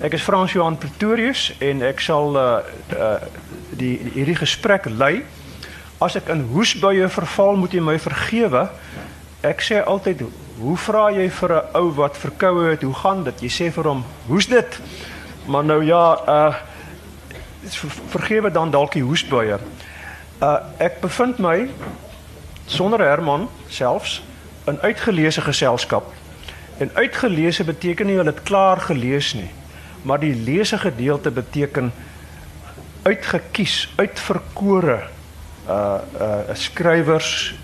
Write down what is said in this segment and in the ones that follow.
Ek is Frans Johan Pretorius en ek sal uh uh die hierdie gesprek lei. As ek in hoesbuie verval, moet jy my vergewe. Ek sê altyd, hoe vra jy vir 'n ou wat verkoue het, hoe gaan dit? Jy sê vir hom, "Hoe's dit?" Maar nou ja, uh vergewe dan dalk die hoesbuie. Uh ek bevind my sonder Herman selfs in uitgeleese geselskap. En uitgeleese beteken nie hulle het klaar gelees nie, maar die lese gedeelte beteken uitgekies, uitverkore uh uh skrywers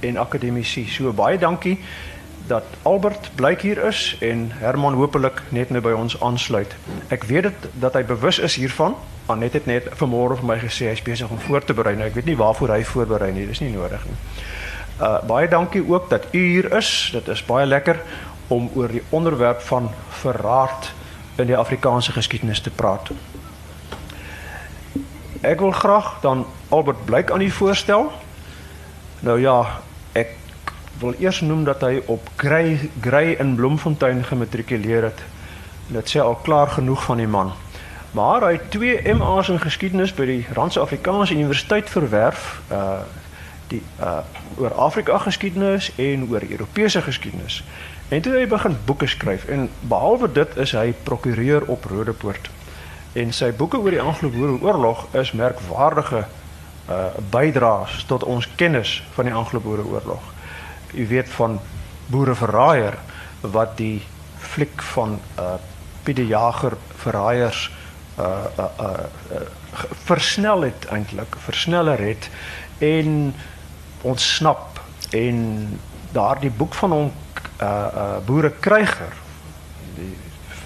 en akademici. So baie dankie dat Albert blyk hier is en Herman hopelik net nou by ons aansluit. Ek weet dit dat hy bewus is hiervan. Anet het net vanmôre vir my gesê hy's besig om voor te berei. Nou ek weet nie waarvoor hy voorberei nie. Dis nie nodig nie. Uh baie dankie ook dat u hier is. Dit is baie lekker om oor die onderwerp van verraad in die Afrikaanse geskiedenis te praat. Ek wil graag dan Albert blyk aan u voorstel. Nou ja, ek wil eers noem dat hy op Grey Grey in Bloemfontein gematrikuleer het. Dit sê al klaar genoeg van die man. Maar hy het twee MA's in geskiedenis by die Randse Afrikaanse Universiteit verwerf, uh die uh oor Afrika geskiedenis en oor Europese geskiedenis. En toe hy begin boeke skryf en behalwe dit is hy prokureur op Rodepoort. En sy boeke oor die Anglo-Boereoorlog is merkwaardige uh bydraes tot ons kennis van die Anglo-Boereoorlog. U weet van Boere verraaier wat die fliek van uh Piet die Jager verraaiers uh uh, uh, uh versnel het eintlik, versneller het en ontsnap en daardie boek van hom uh uh boere kryger die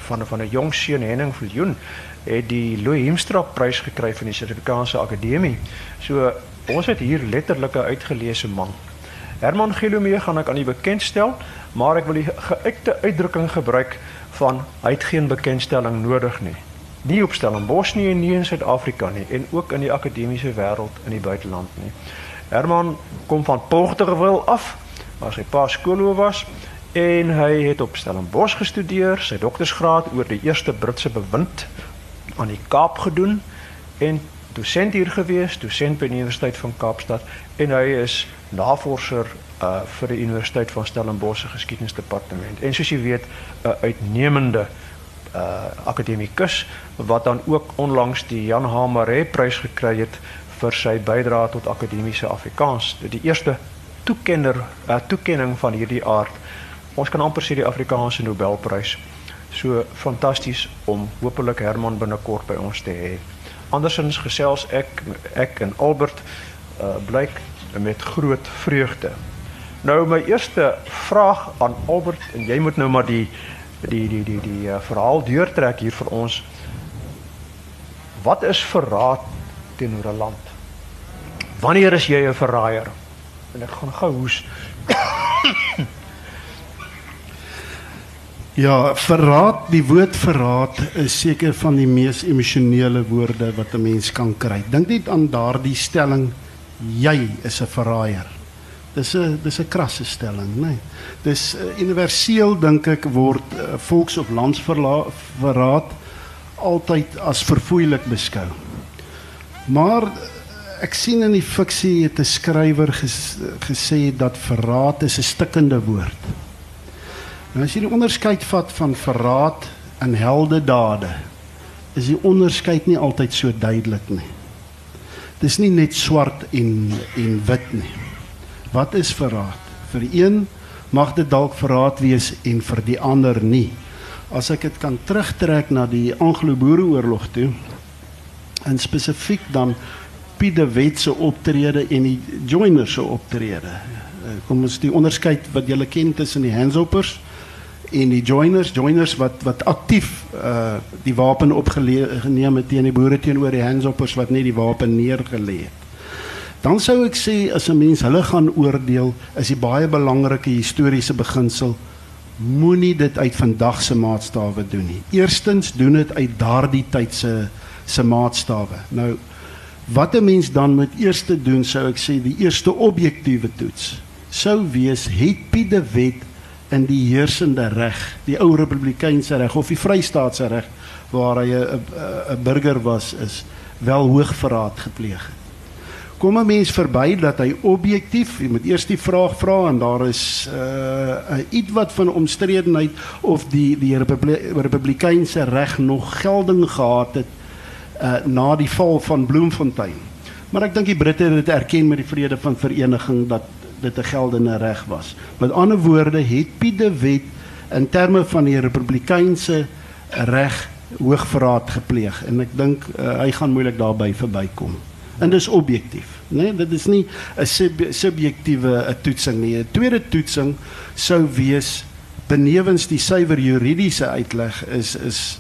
van van 'n jong seun Henning Viljoen het die Louis Hemstra prys gekry van die Suid-Afrikaanse Akademie. So ons het hier letterlik 'n uitgeleese man. Herman Gelomee gaan ek aan u bekendstel, maar ek wil die geuite uitdrukking gebruik van hy het geen bekendstelling nodig nie. Nie op Stellenbosch nie en nie in Suid-Afrika nie en ook in die akademiese wêreld in die buiteland nie. Herman kom van Porterville af, waar sy pa skoolhoof was en hy het op Stellenbosch gestudeer, sy doktorsgraad oor die eerste Britse bewind aan die Kaap gedoen en dosent hier gewees, dosent by die Universiteit van Kaapstad en hy is navorser uh vir die Universiteit van Stellenbosch se geskiedenisdepartement. En soos jy weet, 'n uitnemende uh akademikus wat dan ook onlangs die Jan Hamaré prys gekry het vir sy bydrae tot akademiese Afrikaans. Die eerste toekenner uh toekenning van hierdie aard. Ons kan amper sê die Afrikaanse Nobelprys. So fantasties om hopelik Herman binnekort by ons te hê. Andersins gesels ek ek en Albert uh blyk met groot vreugde. Nou my eerste vraag aan Albert en jy moet nou maar die die die die die uh, verhaal deurtrek hier vir ons. Wat is verraad teenoor 'n land? Wanneer is jy 'n verraaier? En ek gaan gou hoes. Ja, verraad, die woord verraad is seker van die mees emosionele woorde wat 'n mens kan kry. Dink net aan daardie stelling jy is 'n verraaier. Dis 'n dis 'n krasse stelling, nê. Nee. Dis uh, universeel dink ek word uh, volks- of landsverraad altyd as verfoeilik beskou. Maar uh, ek sien in die fiksie het 'n skrywer ges, gesê dat verraad is 'n stikkende woord. Nou as jy die onderskeid vat van verraad en heldedade, is die onderskeid nie altyd so duidelik nie. Dis nie net swart en en wit nie. Wat is verraad? Vir een mag dit dalk verraad wees en vir die ander nie. As ek dit kan terugtrek na die Anglo-Boereoorlog toe, en spesifiek dan Piet de Wet se optrede en die Joiner se optrede. Eh, kom ons die onderskeid wat julle ken tussen die Hanshoppers en die joiners joiners wat wat aktief uh die wapen opgeneem het teen die boere teenoor die handshoppers wat net die wapen neergelê het. Dan sou ek sê as 'n mens hulle gaan oordeel, is die baie belangrike historiese beginsel moenie dit uit vandag se maatstawe doen nie. Eerstens doen dit uit daardie tyd se se maatstawe. Nou wat 'n mens dan moet eers doen, sou ek sê die eerste objektiewe toets sou wees het Piet de Wet in die heersende reg, die ou republikeinse reg of die Vrystaatse reg waar hy 'n burger was is wel hoogverraad gepleeg het. Kom 'n mens verby dat hy objektief, jy moet eers die vraag vra en daar is uh, iets wat van omstredenheid of die die Republi republikeinse reg nog gelding gehad het uh, na die val van Bloemfontein. Maar ek dink die Britte het dit erken met die vrede van vereniging dat dit 'n geldende reg was. Met ander woorde het Piet de Wet in terme van die republikeinse reg hoogverraad gepleeg en ek dink uh, hy gaan moeilik daarby verbykom. En dis objektief, né? Nee, dit is nie 'n sub subjektiewe toetsing nie. 'n Tweede toetsing sou wees benewens die suiwer juridiese uitleg is is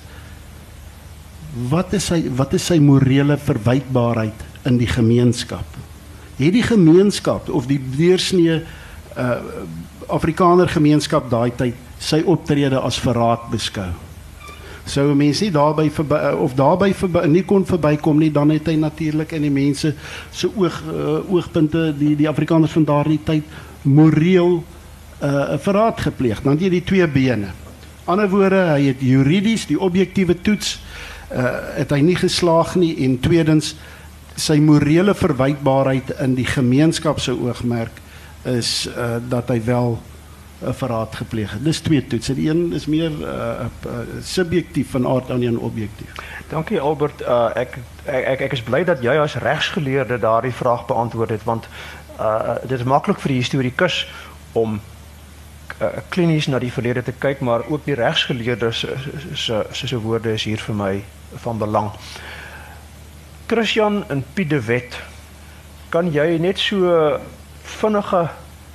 wat is sy wat is sy morele verwytbaarheid in die gemeenskap? Het die gemeenskap of die deursnee uh Afrikaner gemeenskap daai tyd sy optrede as verraad beskou? sou mense nie daarby verby, of daarby verby, nie kon verbykom nie dan het hy natuurlik in die mense se oog uh, oogpunte die die Afrikaners van daardie tyd moreel 'n uh, verraad gepleeg. Dan jy die twee bene. Ander woorde hy het juridies die objektiewe toets uh, het hy nie geslaag nie. En tweedens sy morele verwytbaarheid in die gemeenskap se oogmerk is uh, dat hy wel 'n verraad gepleeg het. Dis twee toetse. Die een is meer uh, uh, subjektief van aard dan die objektief. Dankie Albert. Uh, ek, ek ek ek is bly dat jy as regsgeleerde daardie vraag beantwoord het want uh, dit is maklik vir die historikus om uh, klinies na die verlede te kyk, maar ook die regsgeleerde se se woorde is hier vir my van belang. Christian en Piet de Wet, kan jy net so vinnige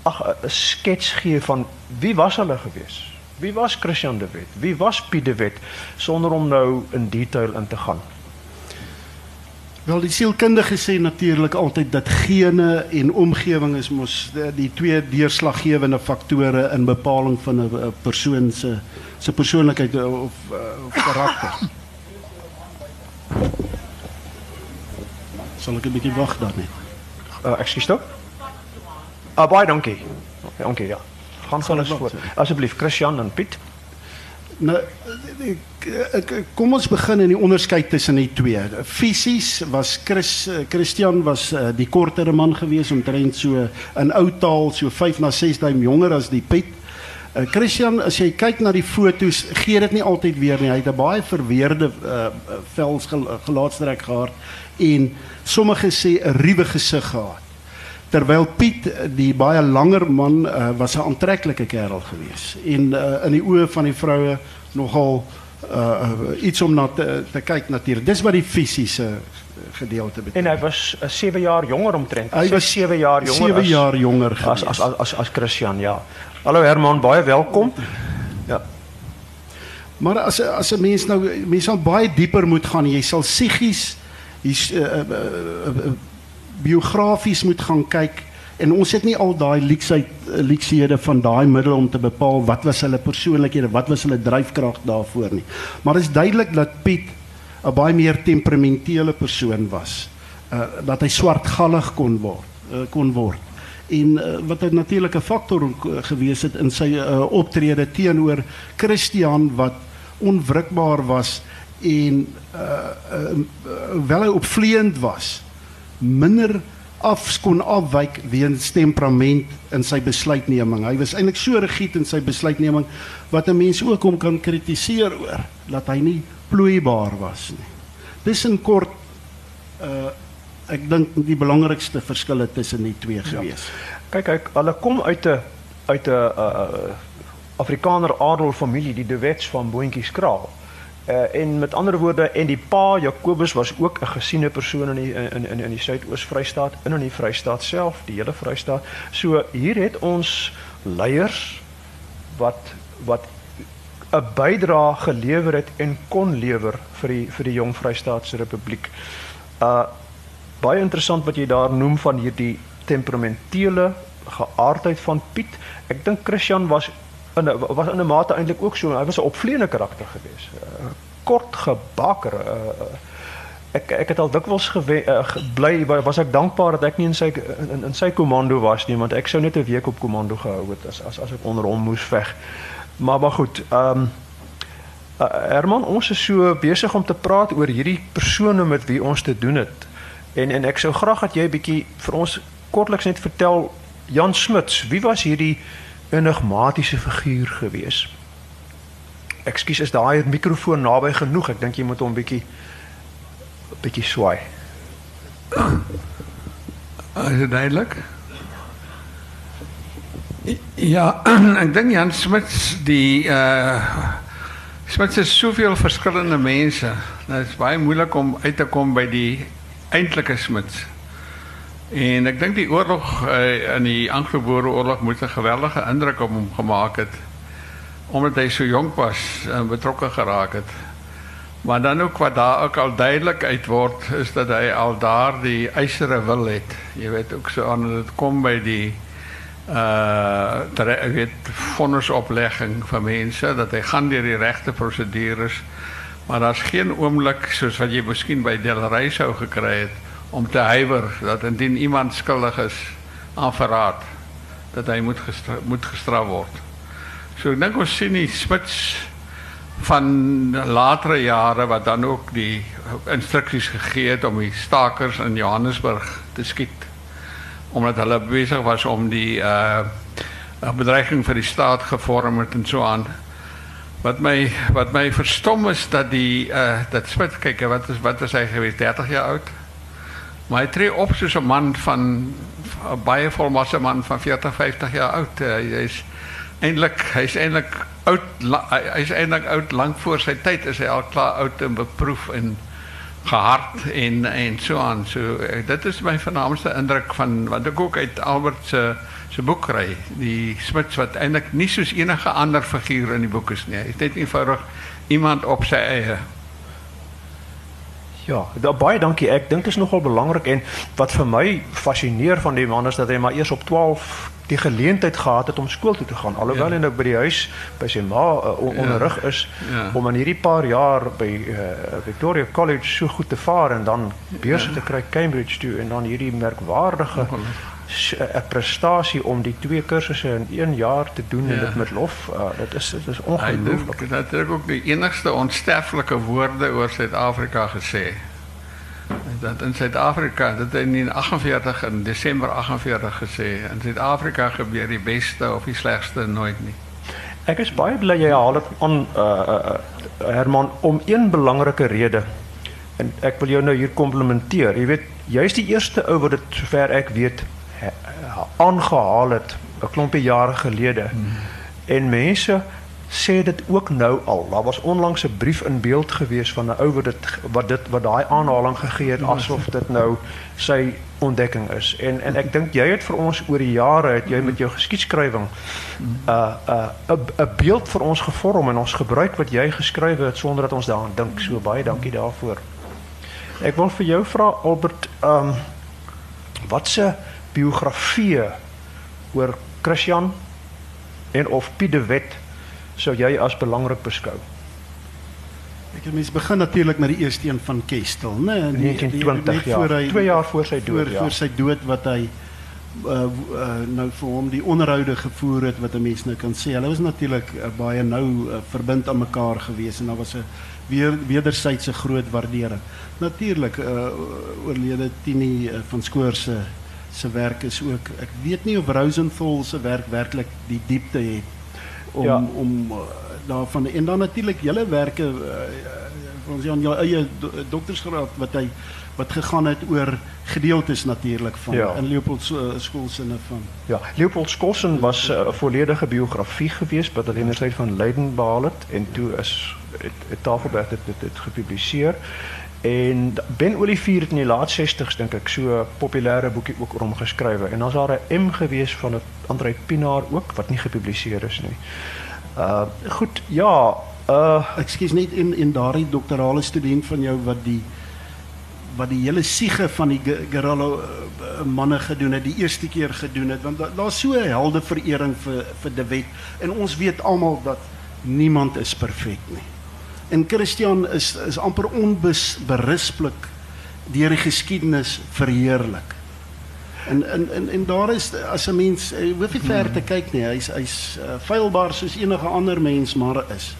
ag 'n skets gee van wie was hulle gewees? Wie was Christian de Wet? Wie was Piet de Wet sonder om nou in detail in te gaan? Wel die sielkundige sê natuurlik altyd dat gene en omgewing is mos die twee deurslaggewende faktore in bepaling van 'n persoon se se persoonlikheid of of karakter. Sal ek 'n bietjie wag dan net? Uh, Ekskuus tog? Ah baie dankie. Dankie ja. Gaan gaan eens voor. Asseblief Christian en Piet. Nou kom ons begin in die onderskeid tussen die twee. Fisies was Chris Christian was uh, die kortere man gewees omtrent so in ou taal so 5 na 6 duim jonger as die Piet. Uh, Christian as jy kyk na die fotos gee dit nie altyd weer nie. Hy het 'n baie verweerde uh, vels gelaatstrek gehad en sommige sê 'n ruwe gesig gehad. Terwyl Piet die baie langer man uh, was 'n aantreklike kerel gewees en uh, in die oë van die vroue nogal uh, iets om na te, te kyk natuurlik dis wat die fisiese gedeelte beteken en hy was 'n uh, 7 jaar jonger omtrent. Hy was 7 jaar jonger 7 jaar jonger as as, as as as Christian ja. Hallo Herman baie welkom. Ja. Maar as as 'n mens nou mens sal baie dieper moet gaan. Jy sal psigies hier's uh, uh, uh, uh, biografies moet gaan kyk en ons het nie al daai leksheid lekshede van daai middel om te bepaal wat was hulle persoonlikhede, wat was hulle dryfkrag daarvoor nie. Maar dit is duidelik dat Piet 'n baie meer temperamentele persoon was. Uh dat hy swartgallig kon word, uh, kon word. En uh, wat 'n natuurlike faktor gewees het in sy uh, optrede teenoor Christian wat onwrikbaar was en wel hy opvleend was minder afskon afwyk weens temperament in sy besluitneming. Hy was eintlik so rigied in sy besluitneming wat 'n mens ook hom kan kritiseer oor dat hy nie plooibaar was nie. Dis in kort uh ek dink die belangrikste verskille tussen die twee ja. gewees. Ja. Kyk kyk, hulle kom uit 'n uit 'n uh, uh Afrikaner adel familie, die De Wets van Boontjies Kraal. Uh, en met andere woorden, en die pa Jacobus was ook een geziene persoon in die, in, in, in die Zuidoost-Vrijstaat en in die Vrijstaat zelf, die hele Vrijstaat. So hier het ons leiers wat wat 'n bydrae gelewer het en kon lewer vir die vir die jong Vrystaatse Republiek. Uh baie interessant wat jy daar noem van hierdie temperamentele geaardheid van Piet. Ek dink Christian was in 'n was in 'n mate eintlik ook so. Hy was 'n opvleende karakter geweest. Uh, kort gebakker. Uh, ek ek het al dikwels uh, bly was ek dankbaar dat ek nie in sy in, in sy komando was nie want ek sou net 'n week op komando gehou het as as as ek onder hom moes veg. Maar maar goed, ehm um, uh, Herman, ons is so besig om te praat oor hierdie persone met wie ons te doen het. En en ek sou graag dat jy 'n bietjie vir ons kortliks net vertel Jan Smuts, wie was hierdie enigmatiese figuur gewees? Ekskuus, is daai mikrofoon naby genoeg? Ek dink jy moet hom bietjie bietjie swaai. Is dit duidelik? Ja, ek dink Jan Smuts die uh Smuts is soveel verskillende mense. Dit is baie moeilik om uit te kom by die eintlike Smuts. En ek dink die oorlog uh, die Anglo-Boere oorlog moet 'n geweldige indruk op hom gemaak het omdat hy so jonk was en betrokke geraak het. Maar dan ook wat daar ook al duidelik uit word is dat hy al daar die eisere wil het. Jy weet ook so aan dit kom by die uh vonnisoplegging van mense dat hy gaan deur die regte prosedures maar daar's geen oomblik soos wat jy miskien by Delray sou gekry het om te huiwer dat indien iemand skuldig is aan verraad dat hy moet gestra moet gestraf word. So ek dink ons sien die spits van latere jare wat dan ook die instruksies gegee om die stakers in Johannesburg te skiet omdat hulle besig was om die uh bedreiging vir die staat gevorm het en so aan. Wat my wat my verstom is dat die uh dat Smit kyk wat is wat is hy gewees 30 jaar oud. Maar hy tree op man van 'n baie volwasse man van 40 50 jaar oud. Uh, hy is eintlik hy's eintlik oud hy's eintlik oud lank voor sy tyd is al klaar oud en beproef en gehard en en so aan. So eh, dit is my vernaamste indruk van wat ek ook uit Albert se boek kry. Die Smits wat eintlik nie soos enige ander figuur in die boek is nie. Hy's net eenvoudig iemand op sy eie. Ja, da, baie dankie. Ek dink dit is nogal belangrik en wat vir my fascineer van die man is dat hy maar eers op 12 die geleentheid gehad het om skool toe te gaan alhoewel ja. hy nou by die huis by sy ma uh, onderrig is ja. om in hierdie paar jaar by uh, Victoria College so goed te vaar en dan beurse ja. te kry Cambridge toe en dan hierdie merkwaardige 'n prestasie om die twee kursusse in 1 jaar te doen ja. en dit met lof. Uh, dit is dit is ongelooflik. Dit het ook die enigste onsterflike woorde oor Suid-Afrika gesê dat in Suid-Afrika, dit het in 48 in Desember 48 gesê, in Suid-Afrika gebeur die beste of die slegste nooit nie. Ek is baie bly jy haal dit aan uh, uh Herman om een belangrike rede. En ek wil jou nou hier komplimenteer. Jy weet, jy's die eerste ou wat dit sover ek weet aangehaal het 'n klompie jare gelede. Hmm. En mense sê dit ook nou al. Daar was onlangs 'n brief in beeld gewees van 'n ou wat dit wat dit wat daai aanhaling gegee het asof dit nou sy ontdekking is. En en ek dink jy het vir ons oor die jare het jy met jou geskiedskrywing 'n uh, 'n uh, 'n beeld vir ons gevorm en ons gebruik wat jy geskryf het sonder dat ons daaraan dink. So baie dankie daarvoor. Ek wil vir jou vra Albert, ehm um, wat se biografie oor Christian en of Piet de Wet sou jy as belangrik beskou? Ek het mens begin natuurlik met die eerste een van Kestel, né? Nee, 1920 ja. Voor hy, 2 jaar voor sy dood, voor, ja. Voor sy dood wat hy uh, uh nou vir hom die onderhoude gevoer het wat 'n mens nou kan sê. Hulle was natuurlik uh, baie nou uh, verbind aan mekaar gewees en daar was 'n weer wederwysige groot waardering. Natuurlik uh oorlede Tini uh, van Skoor se se werk is ook ek weet nie of Rosenthal se werk werklik die diepte het om ja. om uh, daarvan en dan natuurlik julle werke uh, ons Jan jou eie doktersgraad wat hy wat gegaan het oor gedeeltes natuurlik van ja. in Leopold uh, skoolsinne van Ja Leopold Skolsen was 'n uh, volledige biografie geweest wat aan die universiteit van Leiden behaal het en toe is het, het Tafelberg dit dit, dit gepubliseer En Ben Olivier het in die laat 60s dink ek so 'n populêre boekie ook oor hom geskrywe en dan's daar 'n M gewees van 'n Andre Pinaar ook wat nie gepubliseer is nie. Uh goed, ja, uh ekskuus net in in daardie doktorale student van jou wat die wat die hele siege van die Guerrilla uh, manne gedoen het, die eerste keer gedoen het want daar's da so 'n helde verering vir vir De Wet en ons weet almal dat niemand is perfek nie. En Christian is is amper onberispelik deur die geskiedenis verheerlik. En en en en daar is as 'n mens hoef nie ver te kyk nie. Hy's hy's uh, feilbaar soos enige ander mens maar is.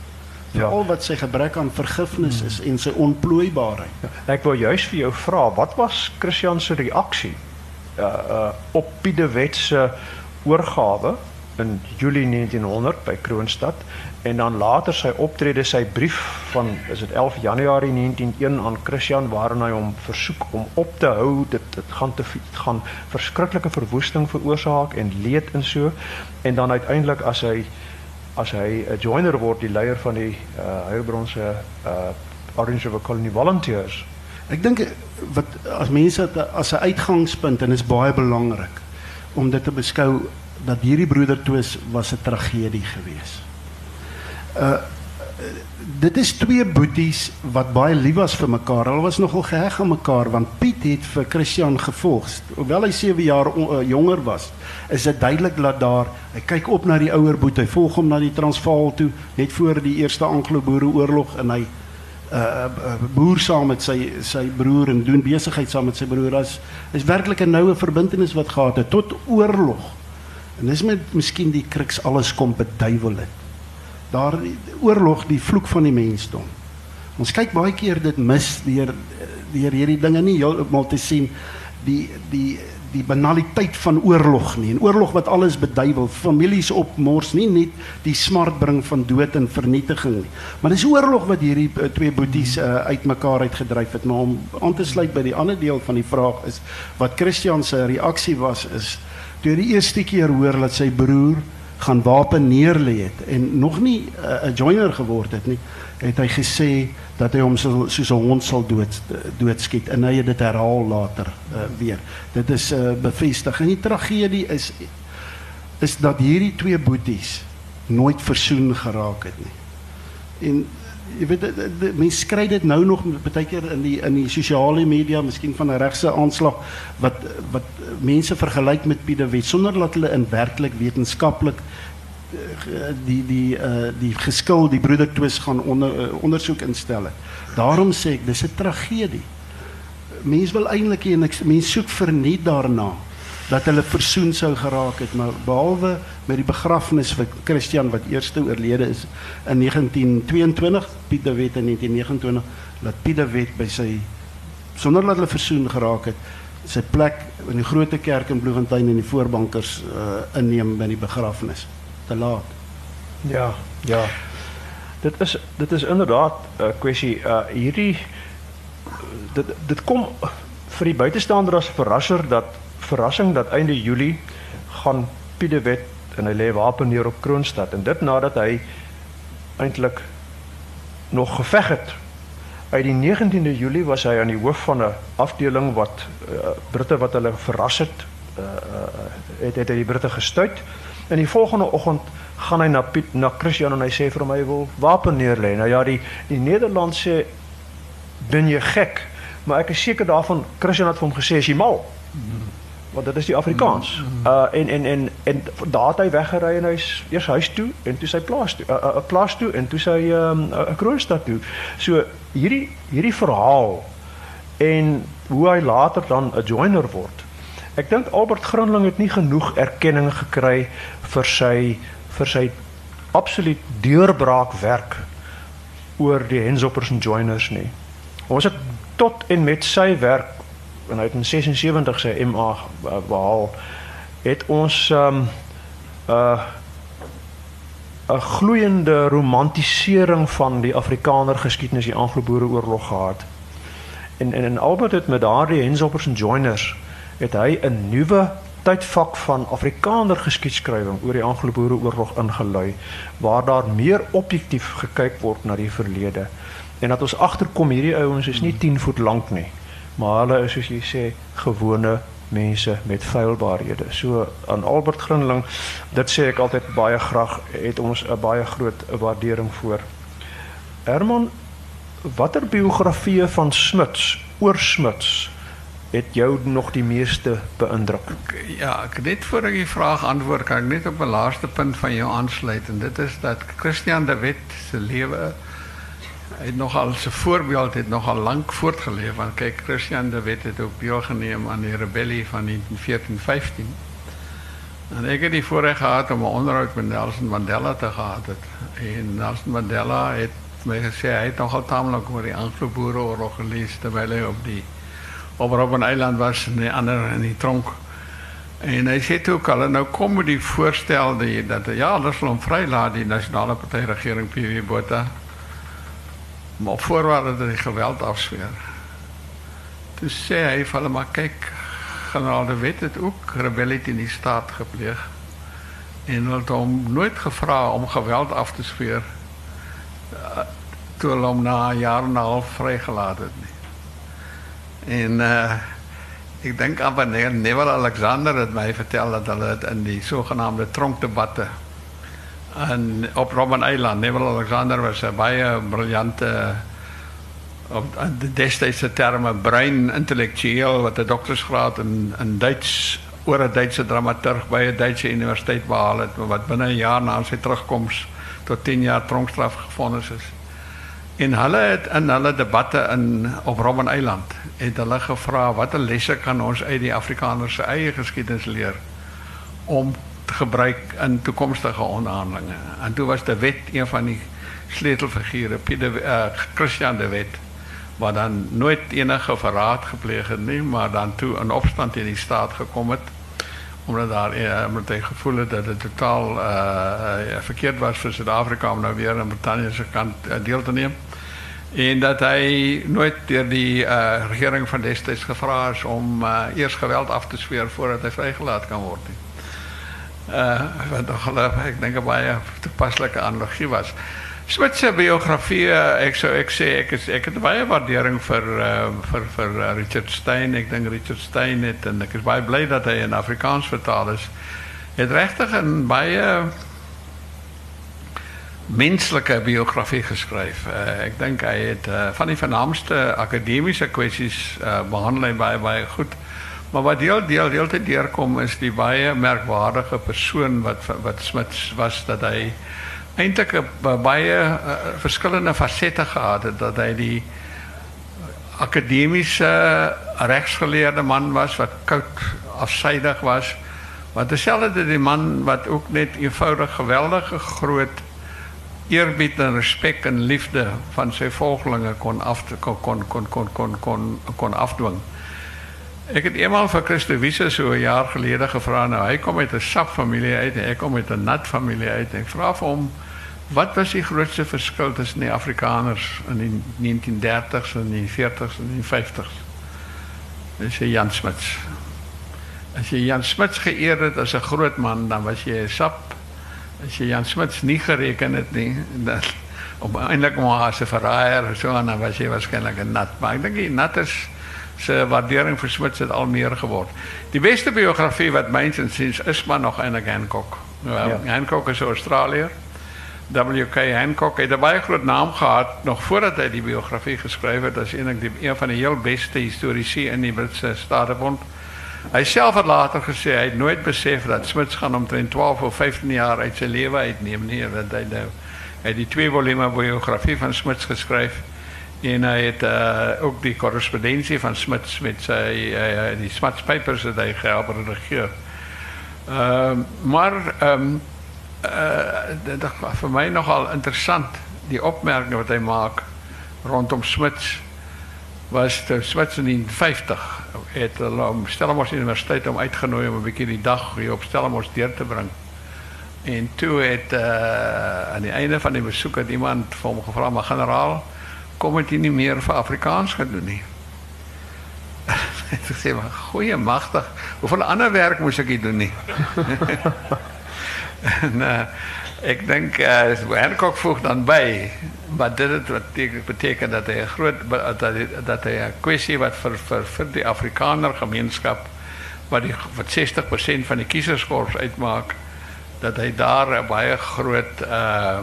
Ja. Veral wat sy gebrek aan vergifnis is en sy onplooibaarheid. Ek wil juis vir jou vra, wat was Christian se reaksie uh uh op Piet de Wet se oorgawe in Julie 1900 by Kroonstad en dan later sy optrede, sy brief van is dit 11 Januarie 1901 aan Christian waarin hy hom versoek om op te hou. Dit dit gaan te dit gaan verskriklike verwoesting veroorsaak en leed en so. En dan uiteindelik as hy as hy 'n joiner word die leier van die uh Heilbron se uh Orange River Colony Volunteers. Ek dink wat as mense dit as 'n uitgangspunt en is baie belangrik om dit te beskou dat hierdie broedertwis was 'n tragedie geweest. Uh dit is twee boeties wat baie lief was vir mekaar. Hulle was nogal geheg aan mekaar want Piet het vir Christian gevolg. Hoewel hy 7 jaar uh, jonger was, is dit duidelik dat daar hy kyk op na die ouer boet. Hy volg hom na die Transvaal toe net voor die eerste Anglo-Boereoorlog en hy uh, boer saam met sy sy broer en doen besigheid saam met sy broer. As is werklik 'n noue verbintenis wat gehad het tot oorlog. En dis met miskien die kruks alles kom beduiwel het. Daar oorlog die vloek van die mensdom. Ons kyk baie keer dit mis deur deur hierdie dinge nie heeltemal te sien die die die banaliteit van oorlog nie. En oorlog wat alles beduiwel, families opmors, nie net die smart bring van dood en vernietiging nie. Maar dis oorlog wat hierdie uh, twee boeties uh, uitmekaar uitgedryf het. Maar om aan te sluit by die ander deel van die vraag is wat Christian se reaksie was is toe die eerste keer hoor dat sy broer gaan wapen neerlê het en nog nie 'n uh, joiner geword het nie, het hy gesê dat hy hom so, soos 'n hond sal dood doodskiet en hy het dit herhaal later uh, weer. Dit is uh, bevestig. En die tragedie is is dat hierdie twee boeties nooit versoen geraak het nie. En jy weet mense skry dit nou nog baie keer in die in die media, miskien van 'n regse aanslag wat wat mense vergelyk met Piet de Wet sonder dat hulle in werklik wetenskaplik die die uh die geskil die gaan onder uh, ondersoek instel. Daarom sê ek dis 'n tragedie. Mense wil eintlik en mense soek verniet daarna dat hulle versoen sou geraak het, maar behalwe met die begrafnis vir Christian wat eerste oorlede is in 1922, Piet de Wet in 1929, dat Piet de Wet by sy dat hulle versoen geraak het, sy plek in die groot kerk in Bloemfontein in die voorbankers uh, inneem by die begrafnis te laat. Ja, ja. Dit is dit is inderdaad 'n uh, kwessie uh hierdie dit dit kom vir die buitestander as verrasser dat verrassing dat einde Julie gaan Piet de Wet en hy lê wapen neer op Kroonstad en dit nadat hy eintlik nog geveg het. Uit die 19de Julie was hy aan die hoof van 'n afdeling wat uh, Britte wat hulle verras het, uh, uh, het het die Britte gestuit. En die volgende oggend gaan hy na Piet na Christian en hy sê vir hom hy wil wapen neerlê. Nou ja, die die Nederland sê ben jy gek? Maar ek is seker daarvan Christian het vir hom gesê as jy mal. Want dit is die Afrikaans. Uh en en en en daar het hy weggery en hy's eers huis toe en toe sy plaas toe, 'n uh, uh, plaas toe en toe sy 'n um, uh, Kroonstad toe. So hierdie hierdie verhaal en hoe hy later dan 'n joiner word. Ek dink Albert Grinling het nie genoeg erkenning gekry vir sy vir sy absoluut deurbraakwerk oor die Hensoppers en Joiners nie. Ons het tot en met sy werk en hy het in 76 sy MA behaal het ons um uh 'n gloeiende romantisering van die Afrikaner geskiedenis die Anglo-Boereoorlog gehad. En en en Albert het met daardie Hensoppers en Joiners het hy 'n nuwe tydvak van Afrikaner geskiedskrywing oor die Anglo-Boereoorlog ingelui waar daar meer objektief gekyk word na die verlede en dat ons agterkom hierdie ouens is nie 10 voet lank nie maar hulle is soos jy sê gewone mense met feilbaarhede. So aan Albert Grinling, dit sê ek altyd baie graag, het ons 'n baie groot waardering voor. Herman, watter biografieë van Smuts, oor Smuts het jou nog die meeste beïndruk? Ja, ek net voor die vraag antwoord, kan ek net op 'n laaste punt van jou aansluit en dit is dat Christian de Wet se lewe het nogal zijn voorbeeld het nogal lang voortgeleefd. Want kijk, Christian de Wet het ook deelgeneem aan die rebellie van 1914-15. En ik heb die voorrecht gehad om een onderhoud met Nelson Mandela te gehad. En Nelson Mandela heeft mij gezegd, hij heeft nogal tamelijk over die Anglo-Boerenoorlog gelezen terwijl hij op die op Robben Eiland was en die ander in die tronk. En hij zei ook al, nou komen die voorstel dat ja, alles wil hem vrijlaten, die nationale partijregering PW Botha. Maar op voorwaarde dat hij geweld afsfeer. Toen zei hij van hem, maar kijk, generaal de Wet het ook rebellie in die staat gepleegd. En had hem nooit gevraagd om geweld af te sfeer. Uh, toen hij hem na een jaar en een half vrijgelaten. En ik denk aan wanneer Neville Alexander het mij vertelde dat het in die zogenaamde tronkdebatten en op Robben Eiland. Neville Alexander was een baie briljante op de destydse termen brein intellektueel wat 'n doktersgraad in Duits oor 'n Duitse dramaturg by 'n Duitse universiteit behaal het wat binne 'n jaar na sy terugkoms tot 10 jaar tronkstraf gevonnis is. En hulle het in hulle debatte in op Robben Eiland het hulle gevra watter lesse kan ons uit die Afrikaners se eie geskiedenis leer om gebruik in toekomstige onderhandelinge. En toe was de wet een van die sleutelfigure, Pieter uh, Christian de Wet wat dan nooit enige verraad gepleeg het nie, maar dan toe 'n opstand in die staat gekom het omdat daar uh, omdat gevoel het dat dit totaal uh, verkeerd was vir Suid-Afrika om nou weer aan Brittanje se kant deel te neem en dat hy nooit deur die regering van destyds gevra is om uh, eers geweld af te sweer voordat hy vrygelaat kan word nie. Uh wat nog ek dink 'n baie analogie was. Switse biografie, ek sou ek sê ek ek waardering vir uh, vir vir uh, Richard Stein. Ek dink Richard Stein het en ek is baie dat hy in Afrikaans vertaal is. Het regtig 'n baie menslike biografie geskryf. Uh, ek dink hy het van die vernaamste akademiese kwessies uh, behandel baie goed. Maar wat deel deel deel te deurkom is die baie merkwaardige persoon wat wat Smits was dat hy eintlik baie uh, verskillende gehad het dat hy die akademiese regsgeleerde man was wat koud afsydig was. Wat dieselfde die man wat ook net eenvoudig geweldige groot eerbied en respek en liefde van sy volgelinge kon af kon kon kon kon kon, kon afdwing. Ek het eenmaal vir Christo Wiese so jaar gelede gevra nou hy kom uit 'n sap familie uit en kom uit 'n nat familie uit en vra wat was die grootste verskil tussen die Afrikaners in die 1930s en die 40s en die 50s? Dis Jan Smuts. As jy Jan Smuts geëer het as 'n groot man, dan was 'n sap. As jy Jan Smuts nie gereken het nie, dan op maar 'n so dan was jy waarskynlik 'n nat. Maar dink die nat is se waardering vir Smits het al meer geword. Die beste biografie wat myns en siens is maar nog eintlik Hancock. Nou, ja. Hancock is Australiër. W.K. Hancock het 'n baie groot naam gehad nog voordat hy die biografie het as eintlik die een van die heel beste historiese in die Britse Statebond. Hy self het later gesê hy het nooit besef dat Smits gaan omtrent 12 of 15 jaar uit lewe uitneem nie, want hy nou die twee volume biografie van Smits geskryf en hy het uh, ook die korrespondensie van Smits met sy uh, die Smits papers hy gehelp redigeer. Ehm uh, maar ehm um, uh, dit is vir my nogal interessant die opmerking wat hy maak rondom Smits was te Smits in 50 het om Stellenbosch Universiteit om uitgenooi om 'n bietjie die dag hier op Stellenbosch deur te bring. En toe het uh, aan die einde van die besoek het iemand vir hom gevra maar generaal kom dit nie meer vir Afrikaans gedoen nie. Ek sê maar goeie magtig. Hoeveel ander werk moes ek hier doen nie? en uh, ek uh, Hancock voeg dan by wat dit het, wat beteken dat hy 'n groot dat hy dat hy wat vir vir vir die Afrikaner gemeenskap wat die wat 60% van die kieserskorps uitmaak dat hy daar 'n baie groot uh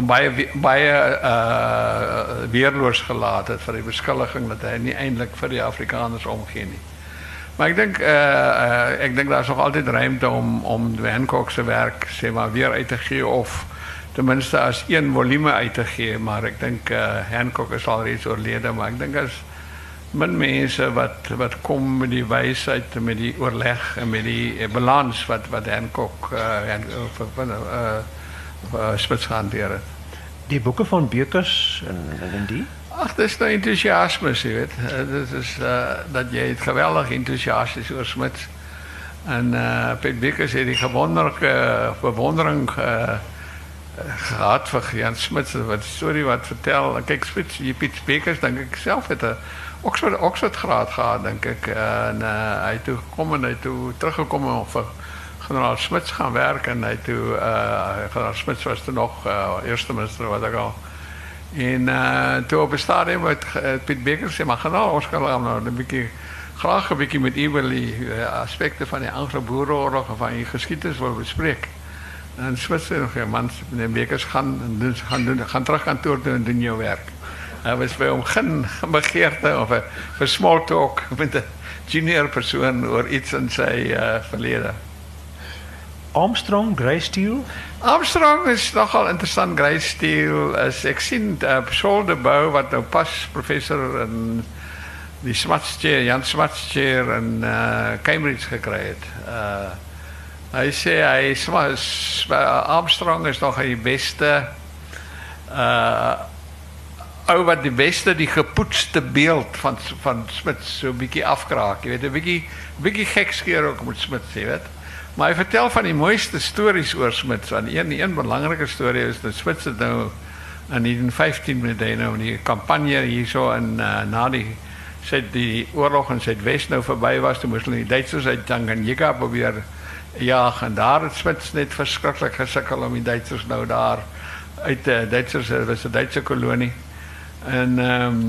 om baie baie uh weerloos gelaat het vir die beskuldiging dat hy nie eintlik vir die Afrikaners omgee nie. Maar ek dink uh, uh ek dink daar's nog altyd ruimte om om Hancock se werk maar weer uit te gee of ten minste as een volume uit te gee, maar ek dink uh, Hancock is al reeds oorlede, maar ek dink as min mense wat wat kom met die wysheid met die oorleg en met die balans wat wat Hancock uh, Spits hanteer het. Die boeke van Bekers en en, en die Ag, dis nou entoesiasme, jy weet. Uh, dit is uh, dat jy het geweldig entoesiasties oor Smits. En uh Piet Bekers het die gewonderlike bewondering uh, gehad vir Jan Smits wat storie wat vertel. Kyk Smits, jy Piet Bekers dink ek self het 'n Oxford Oxford graad gehad dink ek en uh, hy toe kom en hy toe teruggekom om vir generaal Smits gaan werk en hy toe uh generaal Smits was toe nog uh, eerste minister wat ek al en uh toe op 'n stadium het uh, Piet Bekers sê maar generaal ons gaan nou 'n bietjie graag 'n bietjie met u uh, aspekte van die Anglo-Boereoorlog of van die geskiedenis wil bespreek. En Smits sê nog man, meneer Bekers gaan en doen gaan doen gaan terug kantoor toe en doen jou werk. Hy was by hom geen begeerte of 'n vir small talk met 'n junior persoon oor iets in sy uh, verlede. Armstrong Greysteel. Armstrong is nogal interessant Greysteel. Sien uh, Saul de Bou wat nou pas professor in die Swartsteer, Jan Swartsteer in uh, Cambridge gekry het. Uh sê hy is Armstrong is nog die beste uh ou wat die beste die gepoetste beeld van van Smit so 'n bietjie afkraak. Jy weet 'n bietjie bietjie gekskeer ook met Smit, jy weet. Maar vertel van die mooiste stories oor Smit. Want een een belangrike storie is dat Smit het nou in 1915 met hy nou die kampanje hierso in uh, na die sê die oorlog in Suidwes nou verby was, toe moes die Duitsers uit Tanganyika probeer jaag en daar het Smit net verskriklik gesukkel om die Duitsers nou daar uit die uh, Duitsers was 'n Duitse kolonie. En ehm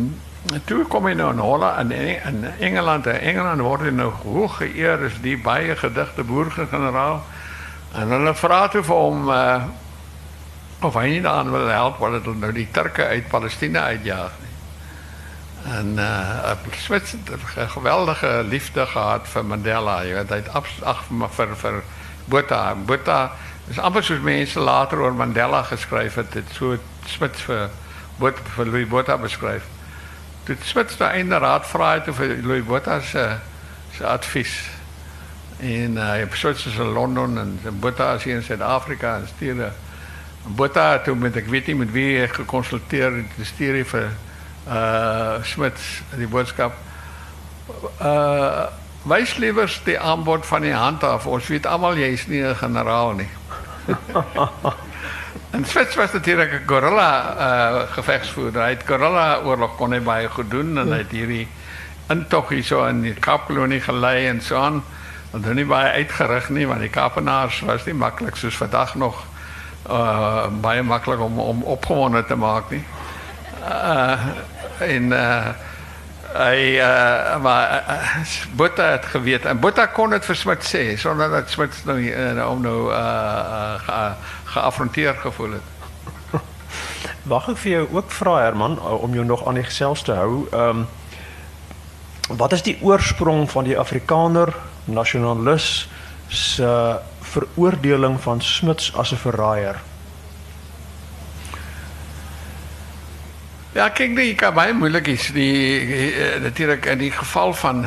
toe kom hy nou in Holland in Engeland. In Engeland word hy nou hoog geëer as die baie gedigte boergeneraal. En hulle vra toe hom uh, of hy nie dan wil help wat hulle nou die Turke uit Palestina uitjaag. En uh Swits het geweldige liefde gehad vir Mandela. Jy weet hy het ag vir vir Botha. Botha is amper soos later oor Mandela geskryf het. Dit so Swits vir Louis beskryf. Toe Swits nou einde raad vra het vir Louis Botha se se advies. En uh, hy Swits is in Londen en Botha is hier in Suid-Afrika en stuur Botha toe met ek weet nie met wie hy gekonsulteer het stuur hy vir uh Smits die boodskap uh wys liewers die aanbod van die hand af. Ons weet almal jy's nie 'n generaal nie. en Smits was natuurlik 'n gorilla uh gevegsvoerder. Hy het gorilla oorlog kon hy baie goed doen en hy het hierdie intog hier so in die Kaapkolonie gelei en so aan. Want hulle nie baie uitgerig nie want die Kaapenaars was nie maklik soos vandag nog uh maklik om om opgewonde te en uh hy uh maar uh, Botta het geweet en Botta kon dit vir Smit sê sonder dat Smit nou uh, om nou uh, uh geafronteer gevoel het. Ek vir ook vra Herman om jou nog aan die gesels te hou. Ehm wat is die oorsprong van die Afrikaner nasionalis se veroordeling van Smits as 'n verraaier? Ja, kyk nee, kan baie moeilik is die natuurlik in die geval van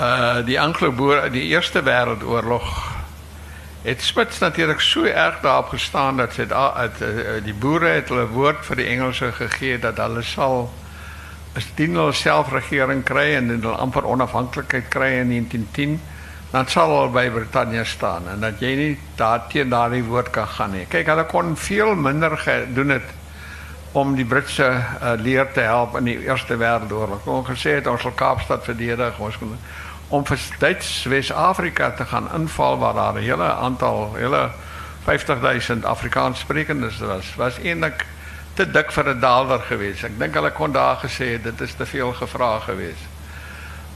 uh die Anglo-Boer die Eerste Wêreldoorlog het Smits natuurlik so erg daarop gestaan dat sy uit die boere het hulle woord vir die Engelse gegee dat hulle sal as dien hulle selfregering kry en hulle amper onafhanklikheid kry in 1910 dan sal hulle by Brittanje staan en dat jy nie daarteen daardie woord kan gaan nie. Kyk, hulle kon veel minder gedoen het om die Britse uh, leer te help in die Eerste Wêreldoorlog. Ons gesê het ons Kaapstad verdedig, om vir Duits Wes-Afrika te gaan inval waar daar 'n hele aantal hele 50000 Afrikaans sprekendes was. Was eintlik te dik vir 'n daalder geweest. Ek dink hulle kon daar gesê dit is te veel gevra geweest.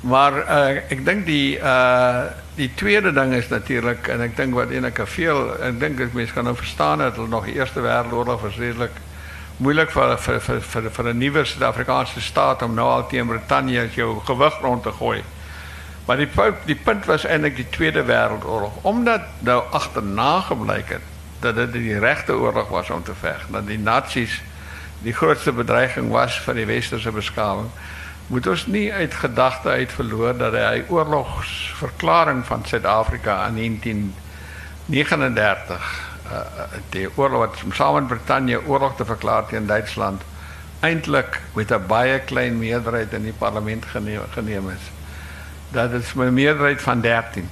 Maar uh, ek dink die uh die tweede ding is natuurlik en ek dink wat 'n veel ek dink mense kan nou verstaan dat hulle nog die Eerste Wêreldoorlog versedelik moeilik vir vir vir vir, vir 'n nuwe Suid-Afrikaanse staat om nou al teen Brittanje as jou gewig rond te gooi. Maar die die punt was eintlik die Tweede Wêreldoorlog omdat nou agterna gebleik het dat dit die regte oorlog was om te veg, dat die nasies die grootste bedreiging was vir die westerse beskawing. Moet ons nie uit gedagte uit verloor dat hy oorlogsverklaring van Suid-Afrika in 1939 uh, die oorlog wat saam met Brittanje oorlog te verklaar teen Duitsland eintlik met 'n baie klein meerderheid in die parlement geneem, is. Dat is 'n meerderheid van 13.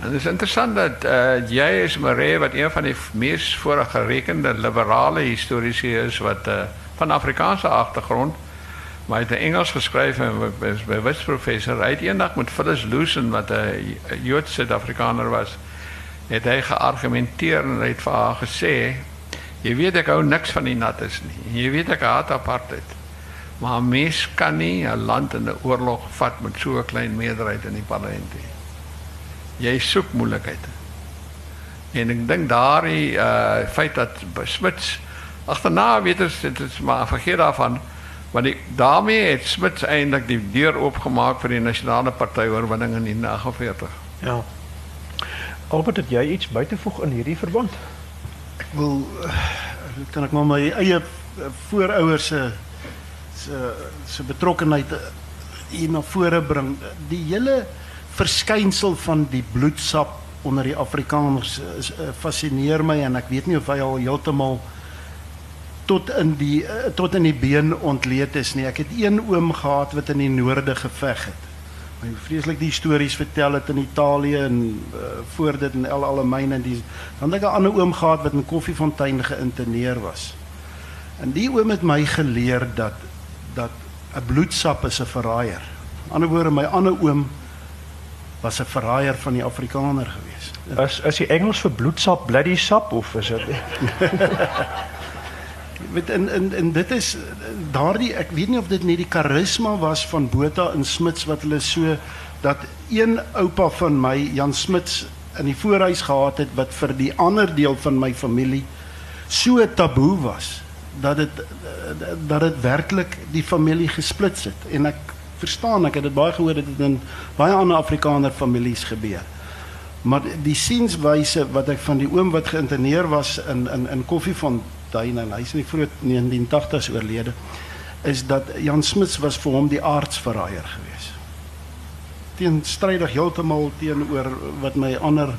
En het is interessant dat uh, jy is wat een van die mees voorgerekende liberale historici is wat uh, van Afrikaanse agtergrond maar het in Engels geskryf en was by Wits professor. Hy het eendag met Phyllis wat 'n Joodse Suid-Afrikaner was, het hy geargumenteer en hy het vir haar weet ek hou niks van die nattes nie. Jy weet ek haat apartheid. Maar mens kan nie 'n land in 'n oorlog vat met so 'n klein meerderheid in die parlement nie. Jy soek. En ek dink daardie uh feit dat Smits agterna weet ons dit maar vergeet daarvan want die daarmee het Smits eintlik die deur oopgemaak vir die nasionale party oorwinning in 1949. Ja. Albert, het jy iets by te voeg in hierdie verband? wil kan ek maar my eie voorouers se se se betrokkenheid hier na vore bring. Die hele verskynsel van die bloedsap onder die Afrikaners is fascineer my en ek weet nie of hy al heeltemal tot in die tot in die been ontleed is nie. Ek het een oom gehad wat in die noorde geveg het my vreeslik die stories vertel het in Italië en uh, voor dit in El Alamein en die dan het ek 'n ander oom gehad wat in Koffiefontein geïnterneer was. En die oom het my geleer dat dat 'n bloedsap is 'n verraaier. Aan die ander woorde my ander oom was 'n verraaier van die Afrikaner gewees. Is is die Engels vir bloedsap bloody sap of is dit weet in in en dit is daardie ek weet nie of dit net die karisma was van Botha en Smits wat hulle so dat een oupa van my Jan Smits in die voorhuis gehad het wat vir die ander deel van my familie so taboe was dat dit dat dit werklik die familie gesplits het. En ek verstaan ek het dit baie gehoor dit het in baie ander Afrikaner families gebeur. Maar die sienswyse wat ek van die oom wat geïnterneer was in in in Koffiefontein Tuin en hy is in die vroeg 1980s oorlede is dat Jan Smits was vir hom die aardsverraaier gewees. Teenstrydig heeltemal teenoor wat my ander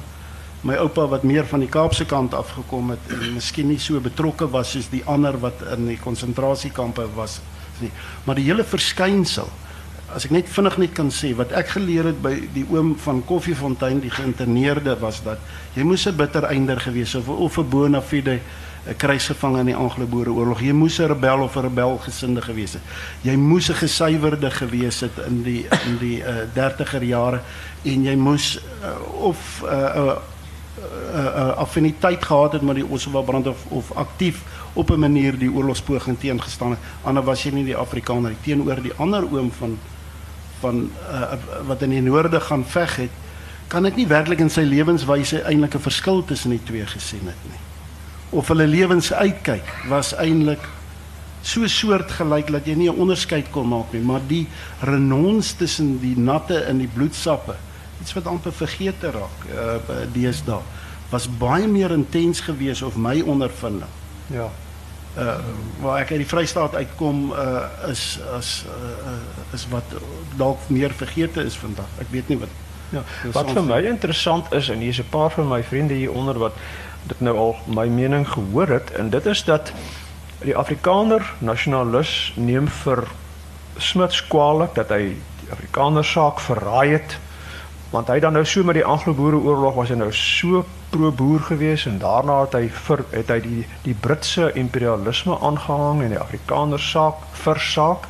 my oupa wat meer van die Kaapse kant afgekom het en miskien nie so betrokke was soos die ander wat in die konsentrasiekampe was nie. Maar die hele verskynsel as ek net vinnig net kan sê wat ek geleer het by die oom van Koffiefontein die geïnterneerde was dat jy moes 'n bitter einder gewees of of 'n bona fide 'n kruisgevang in die Anglo-Boereoorlog. Jy moes 'n rebel of 'n rebelgesinde gewees het. Jy moes 'n gesuiwerde gewees het in die in die uh, 30er jare en jy moes uh, of 'n uh, uh, uh, uh, affiniteit gehad het met die Ossewa brand of of aktief op 'n manier die oorlogspoging teengestaan het. Anders was jy nie die Afrikaner teenoor die ander oom van van uh, wat in die noorde gaan veg het. Kan ek nie werklik in sy lewenswyse eintlik 'n verskil tussen die twee gesien het nie of hulle lewens uitkyk was eintlik so soortgelyk dat jy nie 'n onderskeid kon maak nie, maar die renons tussen die natte en die bloedsappe, iets wat amper vergeet raak, uh deesdae, was baie meer intens geweest of my ondervinding. Ja. Uh waar ek uit die Vrystaat uitkom uh is as uh, is wat dalk meer vergeete is vandag. Ek weet nie wat Ja, wat vir my interessant is en hier's 'n paar van my vriende hier onder wat dit nou al my mening gehoor het en dit is dat die Afrikaner nasionalis neem vir Smits kwaliek dat hy die Afrikaner saak verraai het want hy dan nou so met die Anglo-Boereoorlog was hy nou so pro-boer gewees en daarna het hy vir het hy die die Britse imperialisme aangehang en die Afrikaner saak versaak.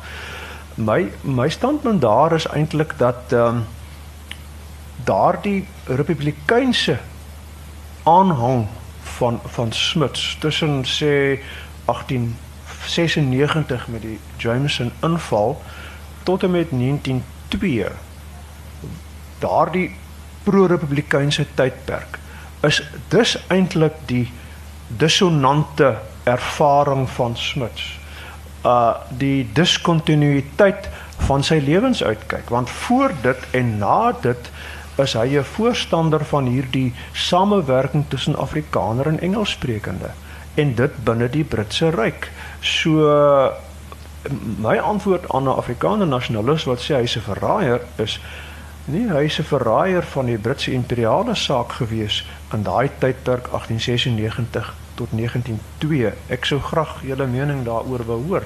My my standpunt daar is eintlik dat ehm um, daardie republikeinse aanhang van van Smits tussen sê 1896 met die Jameson inval tot en met 1902 daardie pro-republikeinse tydperk is dus eintlik die dissonante ervaring van Smits uh die diskontinuïteit van sy lewensuitkyk want voor dit en na dit is hy 'n voorstander van hierdie samewerking tussen Afrikaner en Engelssprekende en dit binne die Britse ryk. So my antwoord aan 'n Afrikaner nasionalis wat sê hy's 'n verraaier is nee, hy's 'n verraaier van die Britse imperiale saak gewees in daai tydperk 1896 tot 1902. Ek sou graag julle mening daaroor wou hoor.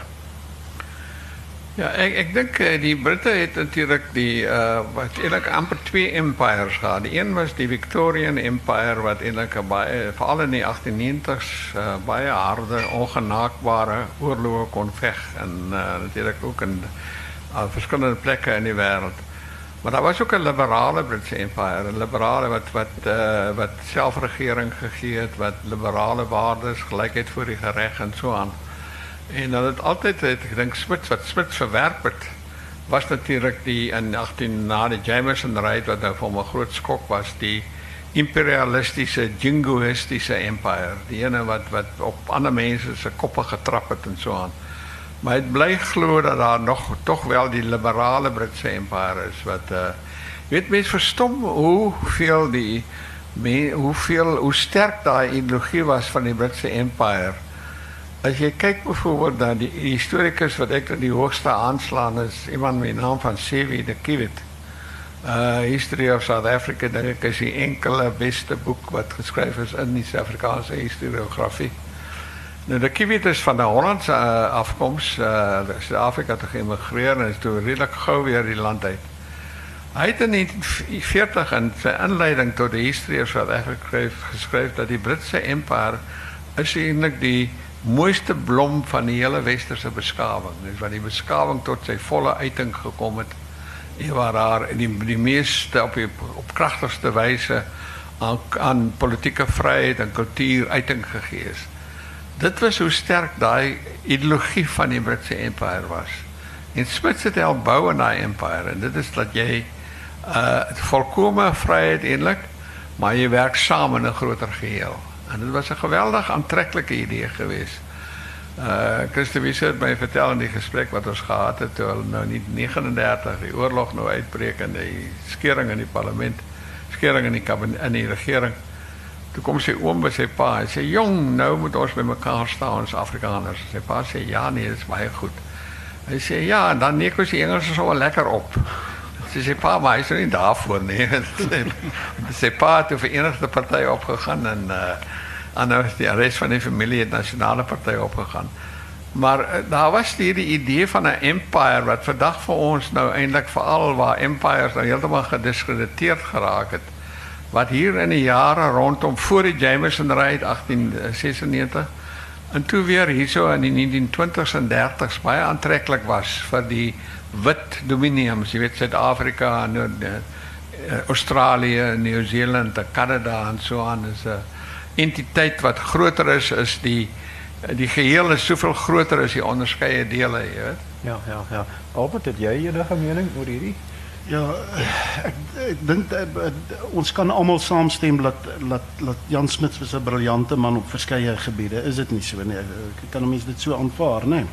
Ja, ek ek dink eh, die Britte het natuurlik die uh wat eintlik amper twee empires gehad. Die een was die Victorian Empire wat eintlik baie veral in die 1890s uh, baie harde, ongenaakbare oorloë kon veg en natuurlik ook in uh, verskillende plekke in die wêreld. Maar daar was ook 'n liberale Britse empire, 'n liberale wat wat wat selfregering gegee het, wat liberale waardes, gelykheid voor die reg en so aan. En dan het ek dink Smith wat Smith verwerp was natuurlik die in 18 na die Jameson raid wat nou vir 'n groot skok was die imperialistiese jingoïstiese empire. Die ene wat wat op ander mense se koppe getrap het en so aan. Maar het bly glo dat daar nog tog wel die liberale Britse empire is wat uh weet mens verstom hoe veel die hoeveel hoe sterk daai ideologie was van die Britse empire As jy kyk byvoorbeeld na die historikus wat ek die hoogste aanslaan is, iemand met die naam van Sevi de Kiewit. Uh History of South Africa, dit is die enkele beste boek wat geskryf is in die Suid-Afrikaanse historiografie. Nou de Kiewit is van 'n Hollandse uh, afkoms, uh Suid-Afrika toe geëmigreer en is toe redelik gou weer die land uit. Hy het in 1940 in sy inleiding tot die History of South Africa geskryf dat die Britse Empire is eintlik die mooiste blom van die hele westerse beskawing. Dis wat die beskawing tot sy volle uiting gekom het. En waar daar in die die op die, op kragtigste wyse aan politieke vryheid en kultuur uiting gegee is. Dit was hoe sterk daai ideologie van die Britse Empire was. En Smith het help bou aan daai empire en dit is dat jy uh volkomme vryheid eintlik, maar jy werk saam in 'n groter geheel. En dit was 'n geweldig aantreklike idee geweest. Uh Christo Wieser het my vertel in die gesprek wat ons gehad het toe nou nie 39 die oorlog nou uitbreek en die skering in die parlement, skering in die kabinet in die regering. Toe kom sy oom by sy pa en sê jong, nou moet ons bymekaar staan as Afrikaners. Sy pa sê ja nee, dit is baie goed. Hy sê ja, en dan neek ons die Engelse so lekker op. Sy sê pa, maar hy is nie daarvoor nie. sy pa het vir enige party opgegaan en uh en nou is die res van die familie het nasionale party opgegaan. Maar uh, daar was hierdie idee van 'n empire wat vandag vir ons nou eintlik veral waar empires nou heeltemal gediskrediteerd geraak het. Wat hier in die jare rondom voor die Jameson Raid 1896 en toe weer hierso in die 1920s en 30s baie aantreklik was vir die wit dominiums, jy weet Suid-Afrika en uh, Australië, Nieu-Seeland, Kanada en so aan is 'n entiteit wat groter is is die die geheel is soveel groter as die onderskeie dele, weet. Ja, ja, ja. Albert, het jy enige mening oor hierdie? Ja, dink uh, ons kan almal saamstem dat dat Jan Smith was 'n briljante man op verskeie gebiede. Is dit nie so nie? Ek kan mense dit so aanvaar, nê? Nee?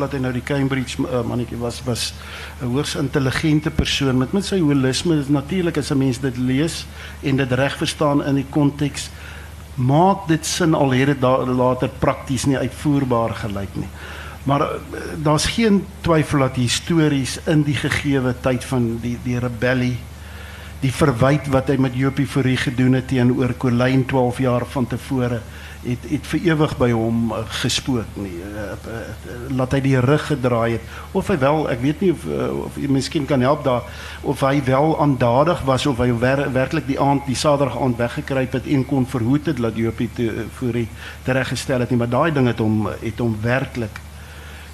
dat hy nou die Cambridge uh, was was 'n hoogs intelligente persoon met met sy holisme is natuurlik as 'n mens dit lees en dit reg verstaan in die konteks maak dit sin al het later prakties nie uitvoerbaar gelyk nie maar uh, daar's geen twyfel dat histories in die gegeewe tyd van die die rebellie die verwyd wat hy met Jopie Fourie gedoen het teenoor Kolyn 12 jaar van tevore het het vir ewig by hom uh, gespook nie. Uh, laat hy die rug gedraai het of hy wel, ek weet nie of of jy miskien kan help daar of hy wel aandadig was of hy wer, werklik die aand die Saterdag aand weggekry het en kon verhoed het dat Jopie hy tereggestel het nie, maar daai ding het hom het hom werklik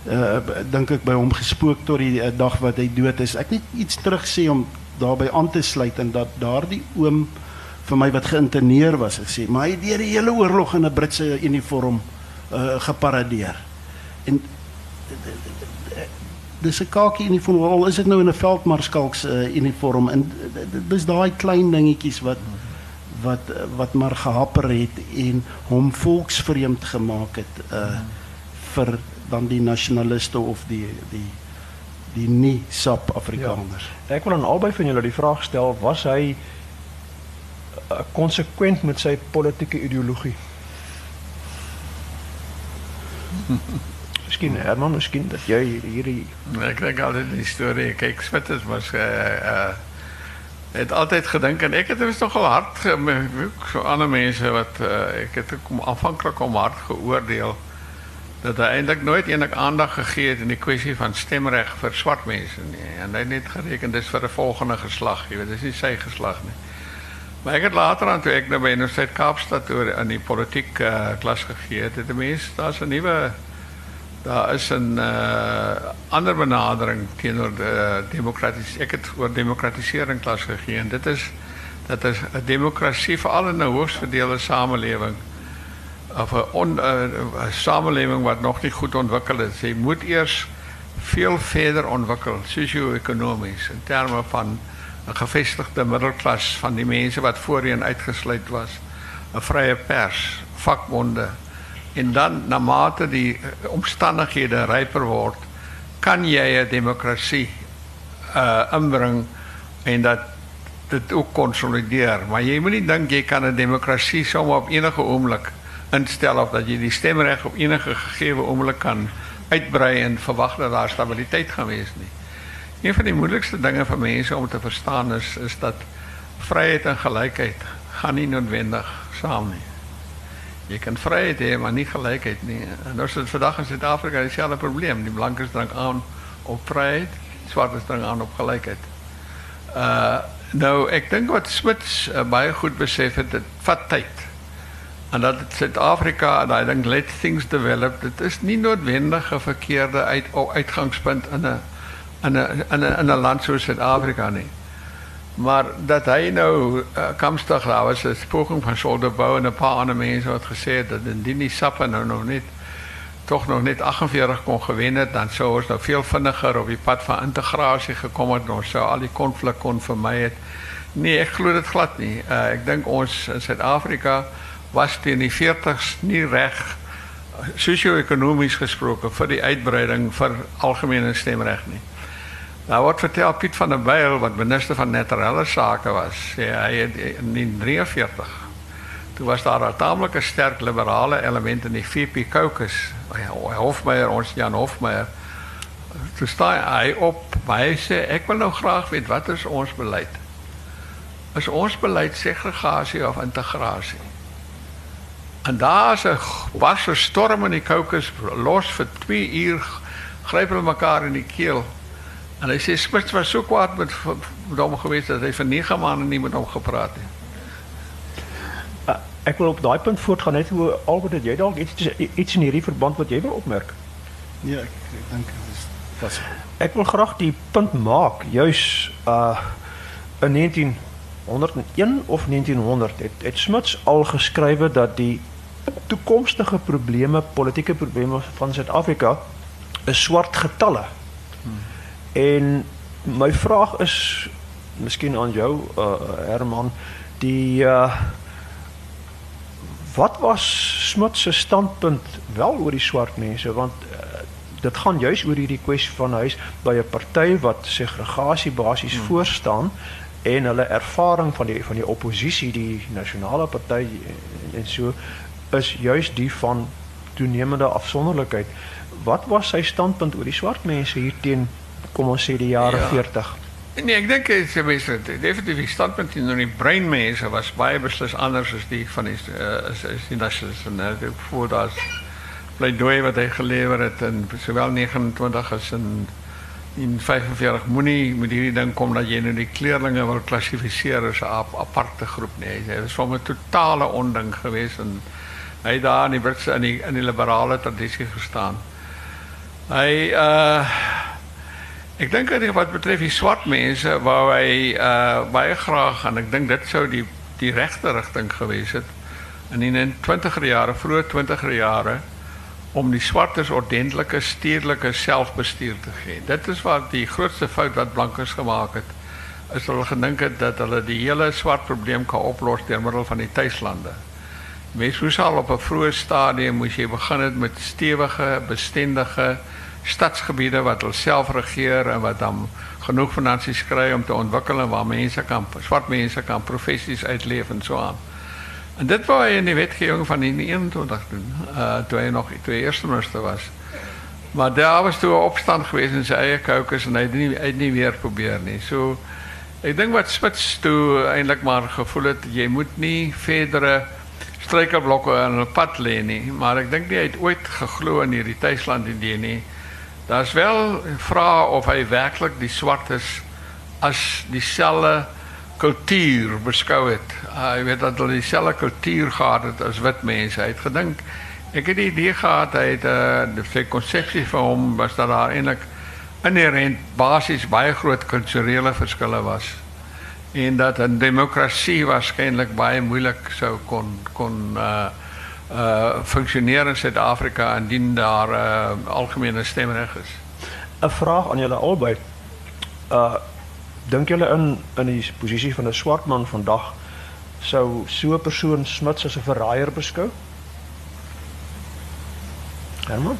uh dink ek by hom gespook tot die uh, dag wat hy dood is. Ek net iets terug sê om daarbey aan te sluit en dat daardie oom vir my wat geïnterneer was gesê, maar hy deur die hele oorlog in 'n Britse uniform uh geparadeer. En dis 'n kakie uniform, al is dit nou in 'n veldmarskalks uh, uniform en dis daai klein dingetjies wat wat wat maar gehapper het en hom volksvreemd gemaak het uh vir dan die nasionaliste of die die die nie sap Afrikaners. Ja. Ek wil aan albei van julle die vraag stel, was hy konsekwent uh, met sy politieke ideologie? Miskien Herman, miskien dat jy hierdie nee, ek dink altyd die storie, kyk Switters was uh uh het altyd gedink en ek het dit nogal hard so ander mense wat uh, ek het kom aanvanklik om hard geoordeel dat hy eintlik nooit enig aandag gegee het in die kwessie van stemreg vir swart mense nie en hy het net gereken dis vir 'n volgende geslag, jy weet, dis nie sy geslag nie. Maar ek het later aan toe ek nou by Universiteit Kaapstad oor in die politiek uh, klas gegee het, het 'n mens daar's daar is 'n uh, ander benadering teenoor uh, demokraties ek het oor demokratisering klas gegee en dit is dat is 'n demokrasie veral in 'n hoogs verdeelde samelewing of 'n on, uh, samelewing wat nog nie goed ontwikkel is. Jy moet eers veel verder ontwikkel sosio-ekonomies in terme van 'n gevestigde middelklas van die mense wat voorheen uitgesluit was, 'n vrye pers, vakbonde, en dan na mate die eh, omstandighede ryper word kan jy 'n demokrasie uh inbring en dat dit ook konsolideer maar jy moenie dink jy kan 'n demokrasie sommer op enige oomblik instel of dat jy die stemreg op enige gegee oomblik kan uitbrei en verwag dat daar stabiliteit gaan wees een van die moeilikste dinge vir mense om te verstaan is is dat vryheid en gelykheid gaan nie noodwendig nie Je kan vrijheid hebben, maar niet gelijkheid. Nie. En dat is vandaag in Zuid-Afrika hetzelfde probleem. Die blankers drang aan op vrijheid, zwarters drang aan op gelijkheid. Uh, nou, ik denk wat Smits uh, baie goed beseft, het, het vat tijd. En dat Zuid-Afrika, en I think let things het is niet noodwendig een verkeerde uit, uitgangspunt in een, een, een, een land zoals Zuid-Afrika niet. Maar dat hy nou uh, Kamstig daar was 'n poging van Solderbou en 'n paar ander mense wat het dat indien die sappe nou nog net tog nog net 48 kon gewen het, dan sou ons nou veel vinniger op die pad van integrasie gekom het sou al die konflik kon vermy het. Nee, ek glo dit glad nie. Uh, ek dink ons in Suid-Afrika was teen die 40s nie reg sosio-ekonomies gesproke vir die uitbreiding vir algemene stemreg nie. Nou wat vertel Piet van der Byl wat minister van naturele sake was, in 1943 toe was daar 'n taamlike sterk liberale element in die VP caucus. Hofmeyer ons Jan Hofmeyer toe staan hy op, hy sê ek wil nou graag weet wat is ons beleid? Is ons beleid segregasie of integrasie? En daar's 'n wasse storm in die caucus los vir 2 uur gryp hulle mekaar in die keel. En hy sê Smits was so kwaad met, met hom geweest dat hy vir 9 maande nie met hom gepraat het. Uh, ek wil op daai punt voortgaan net hoe Albert het jy dalk iets iets in hierdie verband wat jy wil opmerk? Nee, ek, ek dink dit is pas. Ek wil graag die punt maak juis uh in 1901 of 1900 het het Smits al geskrywe dat die toekomstige probleme, politieke probleme van Suid-Afrika is swart getalle. Hmm. En my vraag is miskien aan jou uh, Herman, die uh, wat was Smit se standpunt wel oor die swart mense want uh, dit gaan juis oor hierdie kwessie van huis by 'n party wat segregasie basies hmm. voorstaan en hulle ervaring van die van die oppositie die nasionale party en so is juis die van toenemende afsonderlikheid. Wat was sy standpunt oor die swart mense hier teen kom ons sê die jare ja. 40. Nee, ek dink dit is baie definitief die standpunt in die breinmense was baie beslis anders as die van die uh, is, is die nasionaliste dat pleidooi wat hy gelewer het in sowel 29 as in in 45 moenie met hierdie ding kom dat jy nou die kleerlinge wil klassifiseer as 'n ap aparte groep nee hy was 'n totale onding geweest en hy daar in die Britse in die die liberale tradisie gestaan Ek dink dat wat betref die swart mense wou hy uh baie graag en ek dink dit sou die die regte rigting gewees het in die 20er jare, vroeë 20er jare om die swartes ordentlike stedelike selfbestuur te gee. Dit is wat die grootste fout wat blankes gemaak het. Is hulle dat hulle die hele swart probleem kan oplos deur middel van die tuislande. Mens al op 'n vroeë stadium moes jy begin het met stewige, bestendige stadsgebiede wat hulle self regeer en wat dan genoeg finansies kry om te ontwikkel en waar mense kan swart mense kan professies uitleef en so aan. En dit wou hy in die wetgewing van 1921 doen, uh toe hy nog hy eerste minister was. Maar daar was toe 'n opstand geweest in sy eie caucus en hy het nie hy het nie weer probeer nie. So dink wat Spits toe eintlik maar gevoel jy moet nie verdere struikelblokke in 'n pad lê maar dink nie hy het ooit geglo in hierdie tuisland idee nie. Daar's wel vrae of hy werklik die swartes as dieselfde kultuur beskou het. Uh, weet dat hulle dieselfde kultuur gehad het as wit mense. Hy het gedink die idee gehad hy het uh, konsepsie van hom was dat daar eintlik inherent basies baie groot kulturele verskille was en dat 'n demokrasie waarskynlik baie moeilik sou kon kon uh uh funksioneer in Suid-Afrika indien daar uh, algemene stemreg is. 'n Vraag aan julle albei. Uh dink julle in in die posisie van 'n swart man vandag sou so 'n persoon Smits as 'n verraaier beskou? Herman?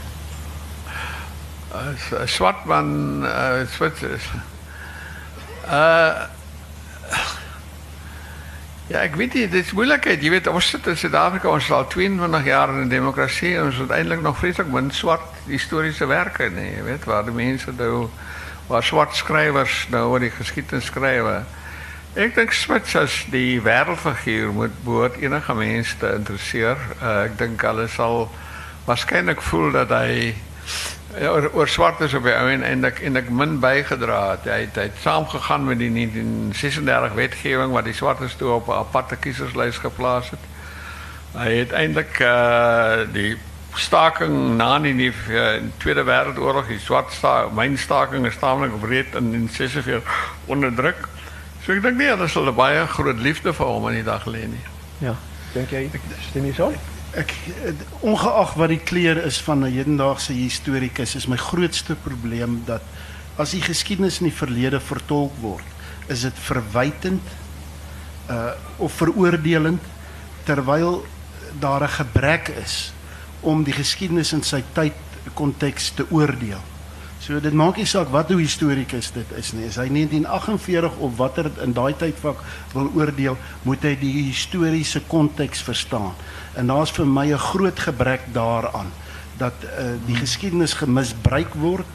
'n Swart man uh Ja, ek weet nie, dit is moeilikheid. Jy weet, ons sit in Suid-Afrika, ons al 22 jaar in 'n demokrasie en ons het eintlik nog vreeslik min swart historiese werke, nee, jy weet, waar die mense nou waar swart skrywers nou die geskiedenis skryf. Ek dink Smits as die wêreldfiguur moet behoort enige mens te interesseer. Uh, ek dink hulle sal waarskynlik voel dat hy ja, oor, oor swartes op die ou en en ek en min bygedra het. Hy saamgegaan met die 1936 wetgewing wat die swartes toe op 'n aparte kieserslys geplaas het. Hy het eintlik uh die staking na in die uh, Tweede Wêreldoorlog, die swart staking, myn staking is taamlik breed in in 46 onderdruk. So ek dink nie hulle sal baie groot liefde vir hom in die dag lê. Ja, dink jy stem jy so? Ek ongeag wat die kleur is van 'n hedendaagse historikus is my grootste probleem dat as die geskiedenis in die verlede vertolk word, is dit verwytend uh of veroordelend terwyl daar 'n gebrek is om die geskiedenis in sy tyd konteks te oordeel. So dit maak nie saak wat hoe historikus dit is nie. As hy 1948 of watter in daai tydvak wil oordeel, moet hy die historiese konteks verstaan. En daar's vir my 'n groot gebrek daaraan dat uh, die geskiedenis gemisbruik word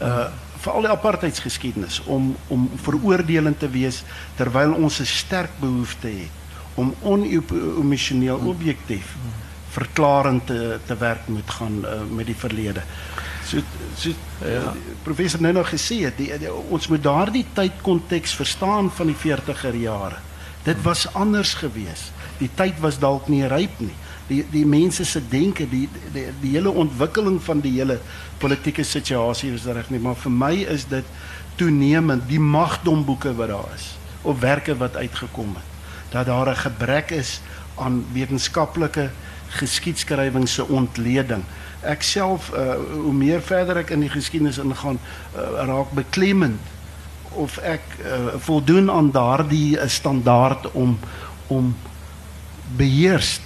uh veral die om om veroordelend te wees terwyl ons 'n sterk behoefte het om onemosioneel objektief verklarend te te werk moet gaan uh, met die verlede. So so ja. professor nou nog gesê het die, die, ons moet daardie tyd konteks verstaan van die 40er jare. Dit was anders geweest die tyd was dalk nie ryp nie. Die die mense se denke, die, die die hele ontwikkeling van die hele politieke situasie is reg nie, maar vir my is dit toenemend die magdomboeke wat daar is of werke wat uitgekom het dat daar 'n gebrek is aan wetenskaplike geskiedskrywing se ontleding. Ek self uh, hoe meer verder ek in die geskiedenis ingaan, uh, raak beklemmend of ek uh, voldoen aan daardie standaard om om beheerst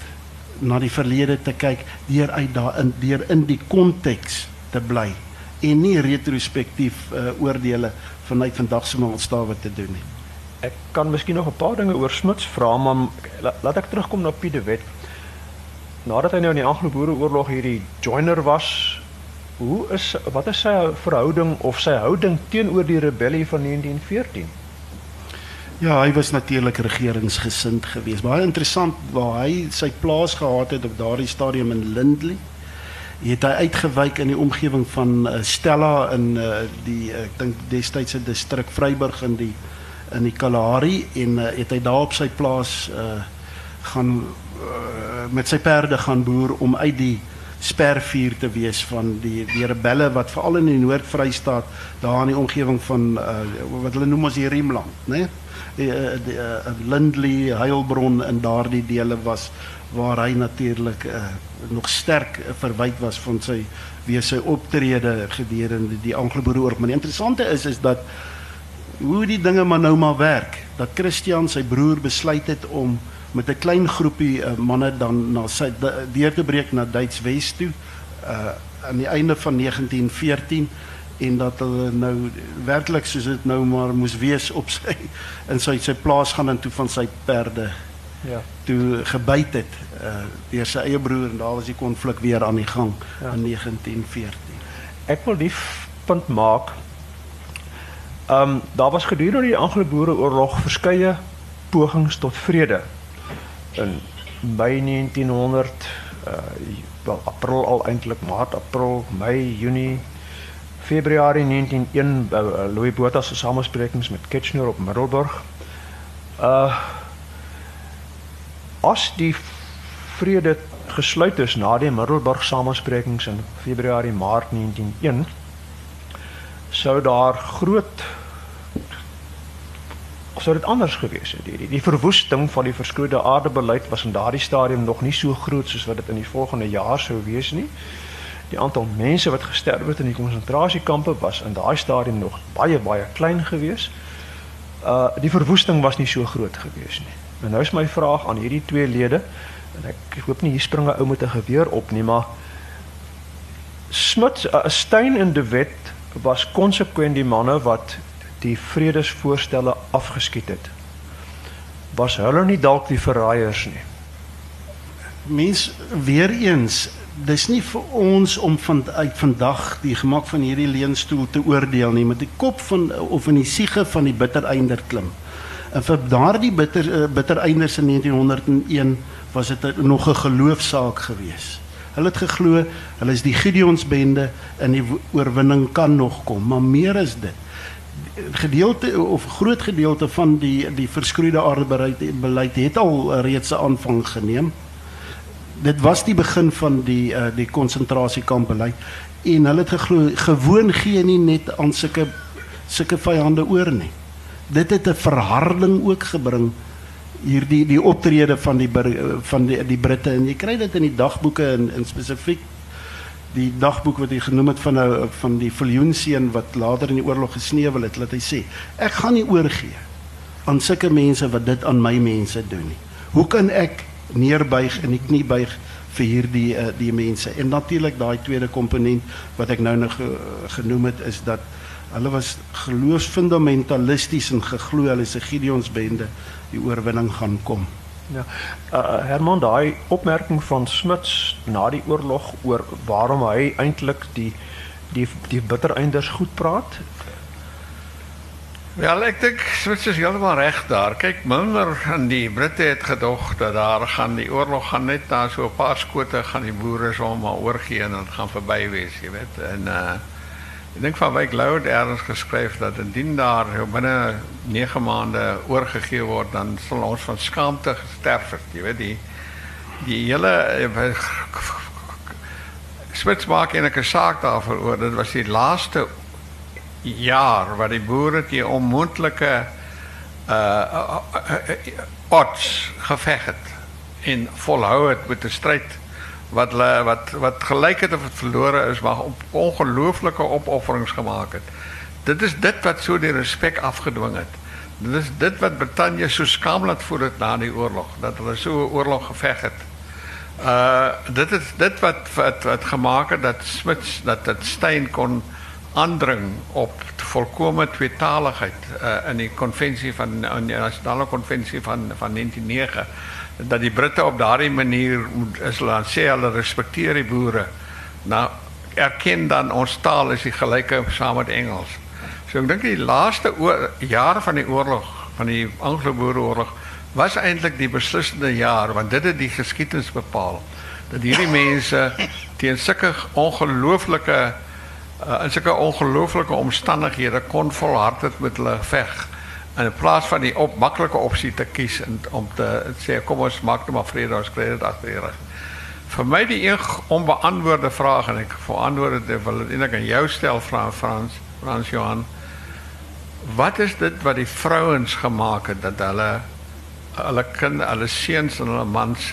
na die verlede te kyk deur uit daarin deur in die konteks te bly en nie retrospektief uh, oordeele vanuit vandag se maatstawe te doen nie. Ek kan miskien nog 'n paar dinge oor Smits vra, maar laat ek terugkom na Piet de Wet. Nadat hy nou in die Anglo-Boereoorlog hierdie joiner was, hoe is wat is sy verhouding of sy houding teenoor die rebellie van 1914? Ja, hy was natuurlik regeringsgesind geweest. Baie interessant waar hy sy plaas gehad het op daardie stadium in Lindley. Het hy uitgewyk in die omgewing van uh, Stella in uh, die uh, ek dink destydse distrik Vryburg in die in die Kalahari en uh, het hy daar op sy plaas uh, gaan met sy perde gaan boer om uit die spervuur te wees van die die rebelle wat veral in die Noord-Vrystaat daar in die omgewing van uh, wat hulle noem as die Riemland, né? Nee? die, eh, die uh, Lindley Heilbron in daardie dele was waar hy natuurlik uh, nog sterk verwyd was van sy wie sy optrede gedurende die Anglo-Boereoorlog. Maar die interessante is is dat hoe die dinge maar nou maar werk. Dat Christian sy broer besluit het om met 'n klein groepie uh, manne dan na sy deur te breek na Duits Wes toe. Uh aan die einde van 1914 en dat hulle nou werklik soos dit nou maar moes wees op sy in sy sy plaas gaan en toe van sy perde Ja. toe gebyt het uh deur sy eie broer en daar was die konflik weer aan die gang Ja. in 1914. Ek wil die punt maak. Ehm um, daar was gedurende die Anglo-Boereoorlog verskeie pogings tot vrede. In Mei 1900 uh wel April al eintlik Maart, April, Mei, Junie, Februarie 1901 uh, uh, Louis Botha se samesprekings met Kitchener op Middelburg. Uh as die vrede gesluit is na die Middelburg samesprekings in Februarie Maart 1901 sou daar groot sou dit anders gewees het. Die, die, die verwoesting van die verskroeide aardebeleid was in daardie stadium nog nie so groot soos wat dit in die volgende jaar sou wees nie. Die aantal mense wat gesterf het in die konsentrasiekampe was in daai stadium nog baie baie klein gewees. Uh die verwoesting was nie so groot gewees nie. En nou is my vraag aan hierdie twee lede en ek hoop nie hier spring 'n ou met 'n geweer op nie, maar Smuts, uh, Steyn en De Wet was konsekwent die manne wat die vredesvoorstelle afgeskiet het. Was hulle nie dalk die verraaiers nie? Mens weer eens, dis nie vir ons om van uit vandag die gemak van hierdie leenstoel te oordeel nie, met die kop van of in die siege van die bittereinder klim. En vir daardie bitter uh, bittereinders in 1901 was dit nog 'n geloofsaak geweest. Hulle het geglo hulle is die Gideonsbende en die oorwinning kan nog kom, maar meer is dit. Gedeelte of groot gedeelte van die die verskroeide aardebeleid beleid het al reeds 'n aanvang geneem. Dit was die begin van die uh, die konsentrasiekamp beleid. En hulle het geglo gewoon gee nie net aan sulke sulke vyande oor nie. Dit het 'n verharding ook gebring hierdie die optrede van die Bur- van die die Britte. En jy kry dit in die dagboeke in in spesifiek die dagboek wat hy genoem het van 'n van die Viljoenseun wat later in die oorlog gesneuwel het, laat hy sê ek gaan nie oorgee aan sulke mense wat dit aan my mense doen nie. Hoe kan ek neerbuig en die knie buig vir hierdie uh, die mense? En natuurlik daai tweede komponent wat ek nou nog ge, genoem het is dat hulle was geloofsfundamentalisties en geglo hulle se Gideonsbende die oorwinning gaan kom. Ja. Uh, Herman daai opmerking van Smuts na die oorlog oor waarom hy eintlik die die die bittereinders goed praat. Wel, ek dink Swits is heeltemal reg daar. Kyk, Milner en die Britte het gedog dat daar gaan die oorlog gaan net na so 'n paar skote gaan die boere sommer oorgee en dit gaan verby wees, jy weet. En uh ek dink van Wyk Lou het ergens geskryf dat indien daar binne 9 maande oorgegee word, dan sal ons van skaamte gesterf het, weet die die hele eh, Swits maak eintlik 'n saak daarvoor oor. Dit was die laaste jaar waar die boere die onmoontlike uh, uh, uh, uh odds geveg het en volhou met 'n stryd wat wat wat gelyk het of dit verlore is maar op ongelooflike opofferings gemaak het. Dit is dit wat so die respek afgedwing het. Dit is dit wat Brittanje so skaam laat het na die oorlog dat hulle so oorlog geveg het. Uh dit is dit wat wat wat het dat Smits dat Steyn kon aandring op volkomme tweetaligheid uh, in die konvensie van in die nasionale konvensie van van 1909 dat die Britte op daardie manier moet- is hulle sê hulle die. Nou erken dan ons taal is die gelyke saam met Engels. So ek dink die laaste oor, jare van die oorlog, van die Anglo-Boereoorlog was eintlik die beslissende jaar want dit het die geskiedenis bepaal dat hierdie mense teen sulke ongelooflike uh, in sulke kon volhard het met hulle veg in plaas van die op maklike opsie te kies en om te sê kom ons maak net maar vrede agter die rug. Vir my die een onbeantwoorde vraag en ek verantwoord dit wil eintlik aan jou stel Frans Frans Johan. Wat is dit wat die vrouens gemaak het dat hulle hulle kind, hulle seuns en hulle mans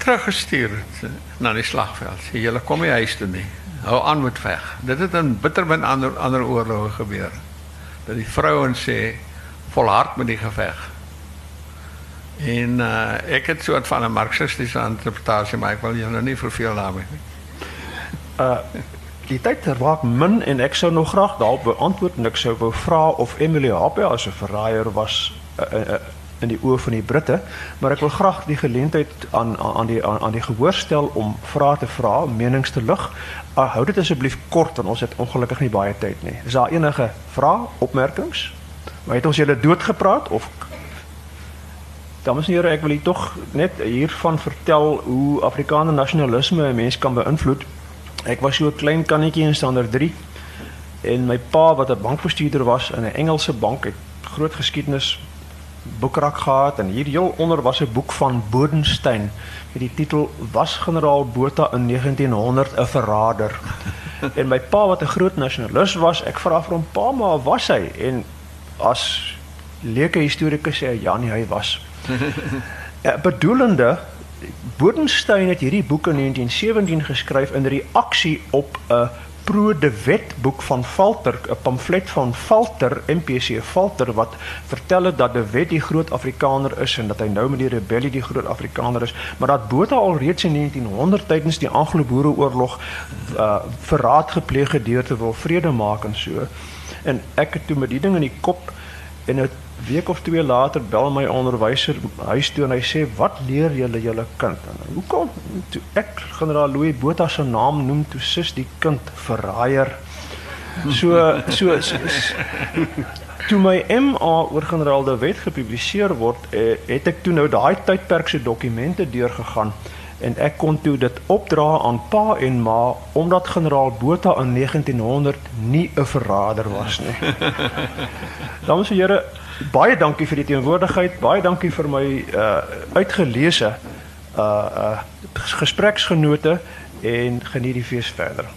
teruggestuur het na die slagveld. Sê julle kom nie huis toe nie. Hou aan met veg. Dit het in bittermin ander ander oorloë gebeur. Dat die sê volhard met die geveg. En uh, ek het soort van 'n marxistiese interpretasie, maar ek wil jou nou nie verveel daarmee. Uh die tyd raak min en ek sou nog graag daarop beantwoord en ek sou wou vra of Emily Hape as 'n verraaier was uh, in die oë van die Britte, maar ek wil graag die geleentheid aan aan die aan, aan die gehoor stel om vrae te vra, menings te lig. Uh, hou dit asseblief kort want ons het ongelukkig nie baie tyd nie. Is daar enige vrae, opmerkings? Maar het ons julle doodgepraat of Dames en here, ek wil u tog net hiervan vertel hoe Afrikaner nasionalisme 'n mens kan beïnvloed. Ek was so 'n klein kannetjie in standaard 3 en my pa wat 'n bankbestuurder was in 'n Engelse bank het groot geskiedenis boekrak gehad en hier heel onder was 'n boek van Bodenstein met die titel Was generaal Botha in 1900 'n verrader. en my pa wat 'n groot nasionalis was, ek vra vir hom pa maar was hy en as leuke historikus sê ja nee hy was. Ja, bedoelende Bodenstein het hierdie boek in 1917 geskryf in reaksie op 'n pro de wet boek van Falter, 'n pamflet van Falter, MPC Falter wat vertel het dat de wet die groot Afrikaner is en dat hy nou met die rebellie die groot Afrikaner is, maar dat Botha al reeds in 1900 tydens die Anglo-Boereoorlog uh, verraad gepleeg het deur te wil vrede maak en so. En ek het toe met die ding in die kop en 'n week of twee later bel my onderwyser huis toe en hy sê wat leer julle julle kind? En hoekom toe ek generaal Louis Botha se naam noem toe sis die kind verraaier. So so, so, so toe my MA oor generaal de Wet gepubliseer word, eh, het ek toe nou daai tydperk se dokumente deurgegaan en ek kon toe dit opdra aan pa en ma omdat generaal Botha in 1900 nie 'n verrader was nie. Dames en here, baie dankie vir die teenwoordigheid. Baie dankie vir my uh uitgeleese uh uh gespreksgenote en geniet die fees verder.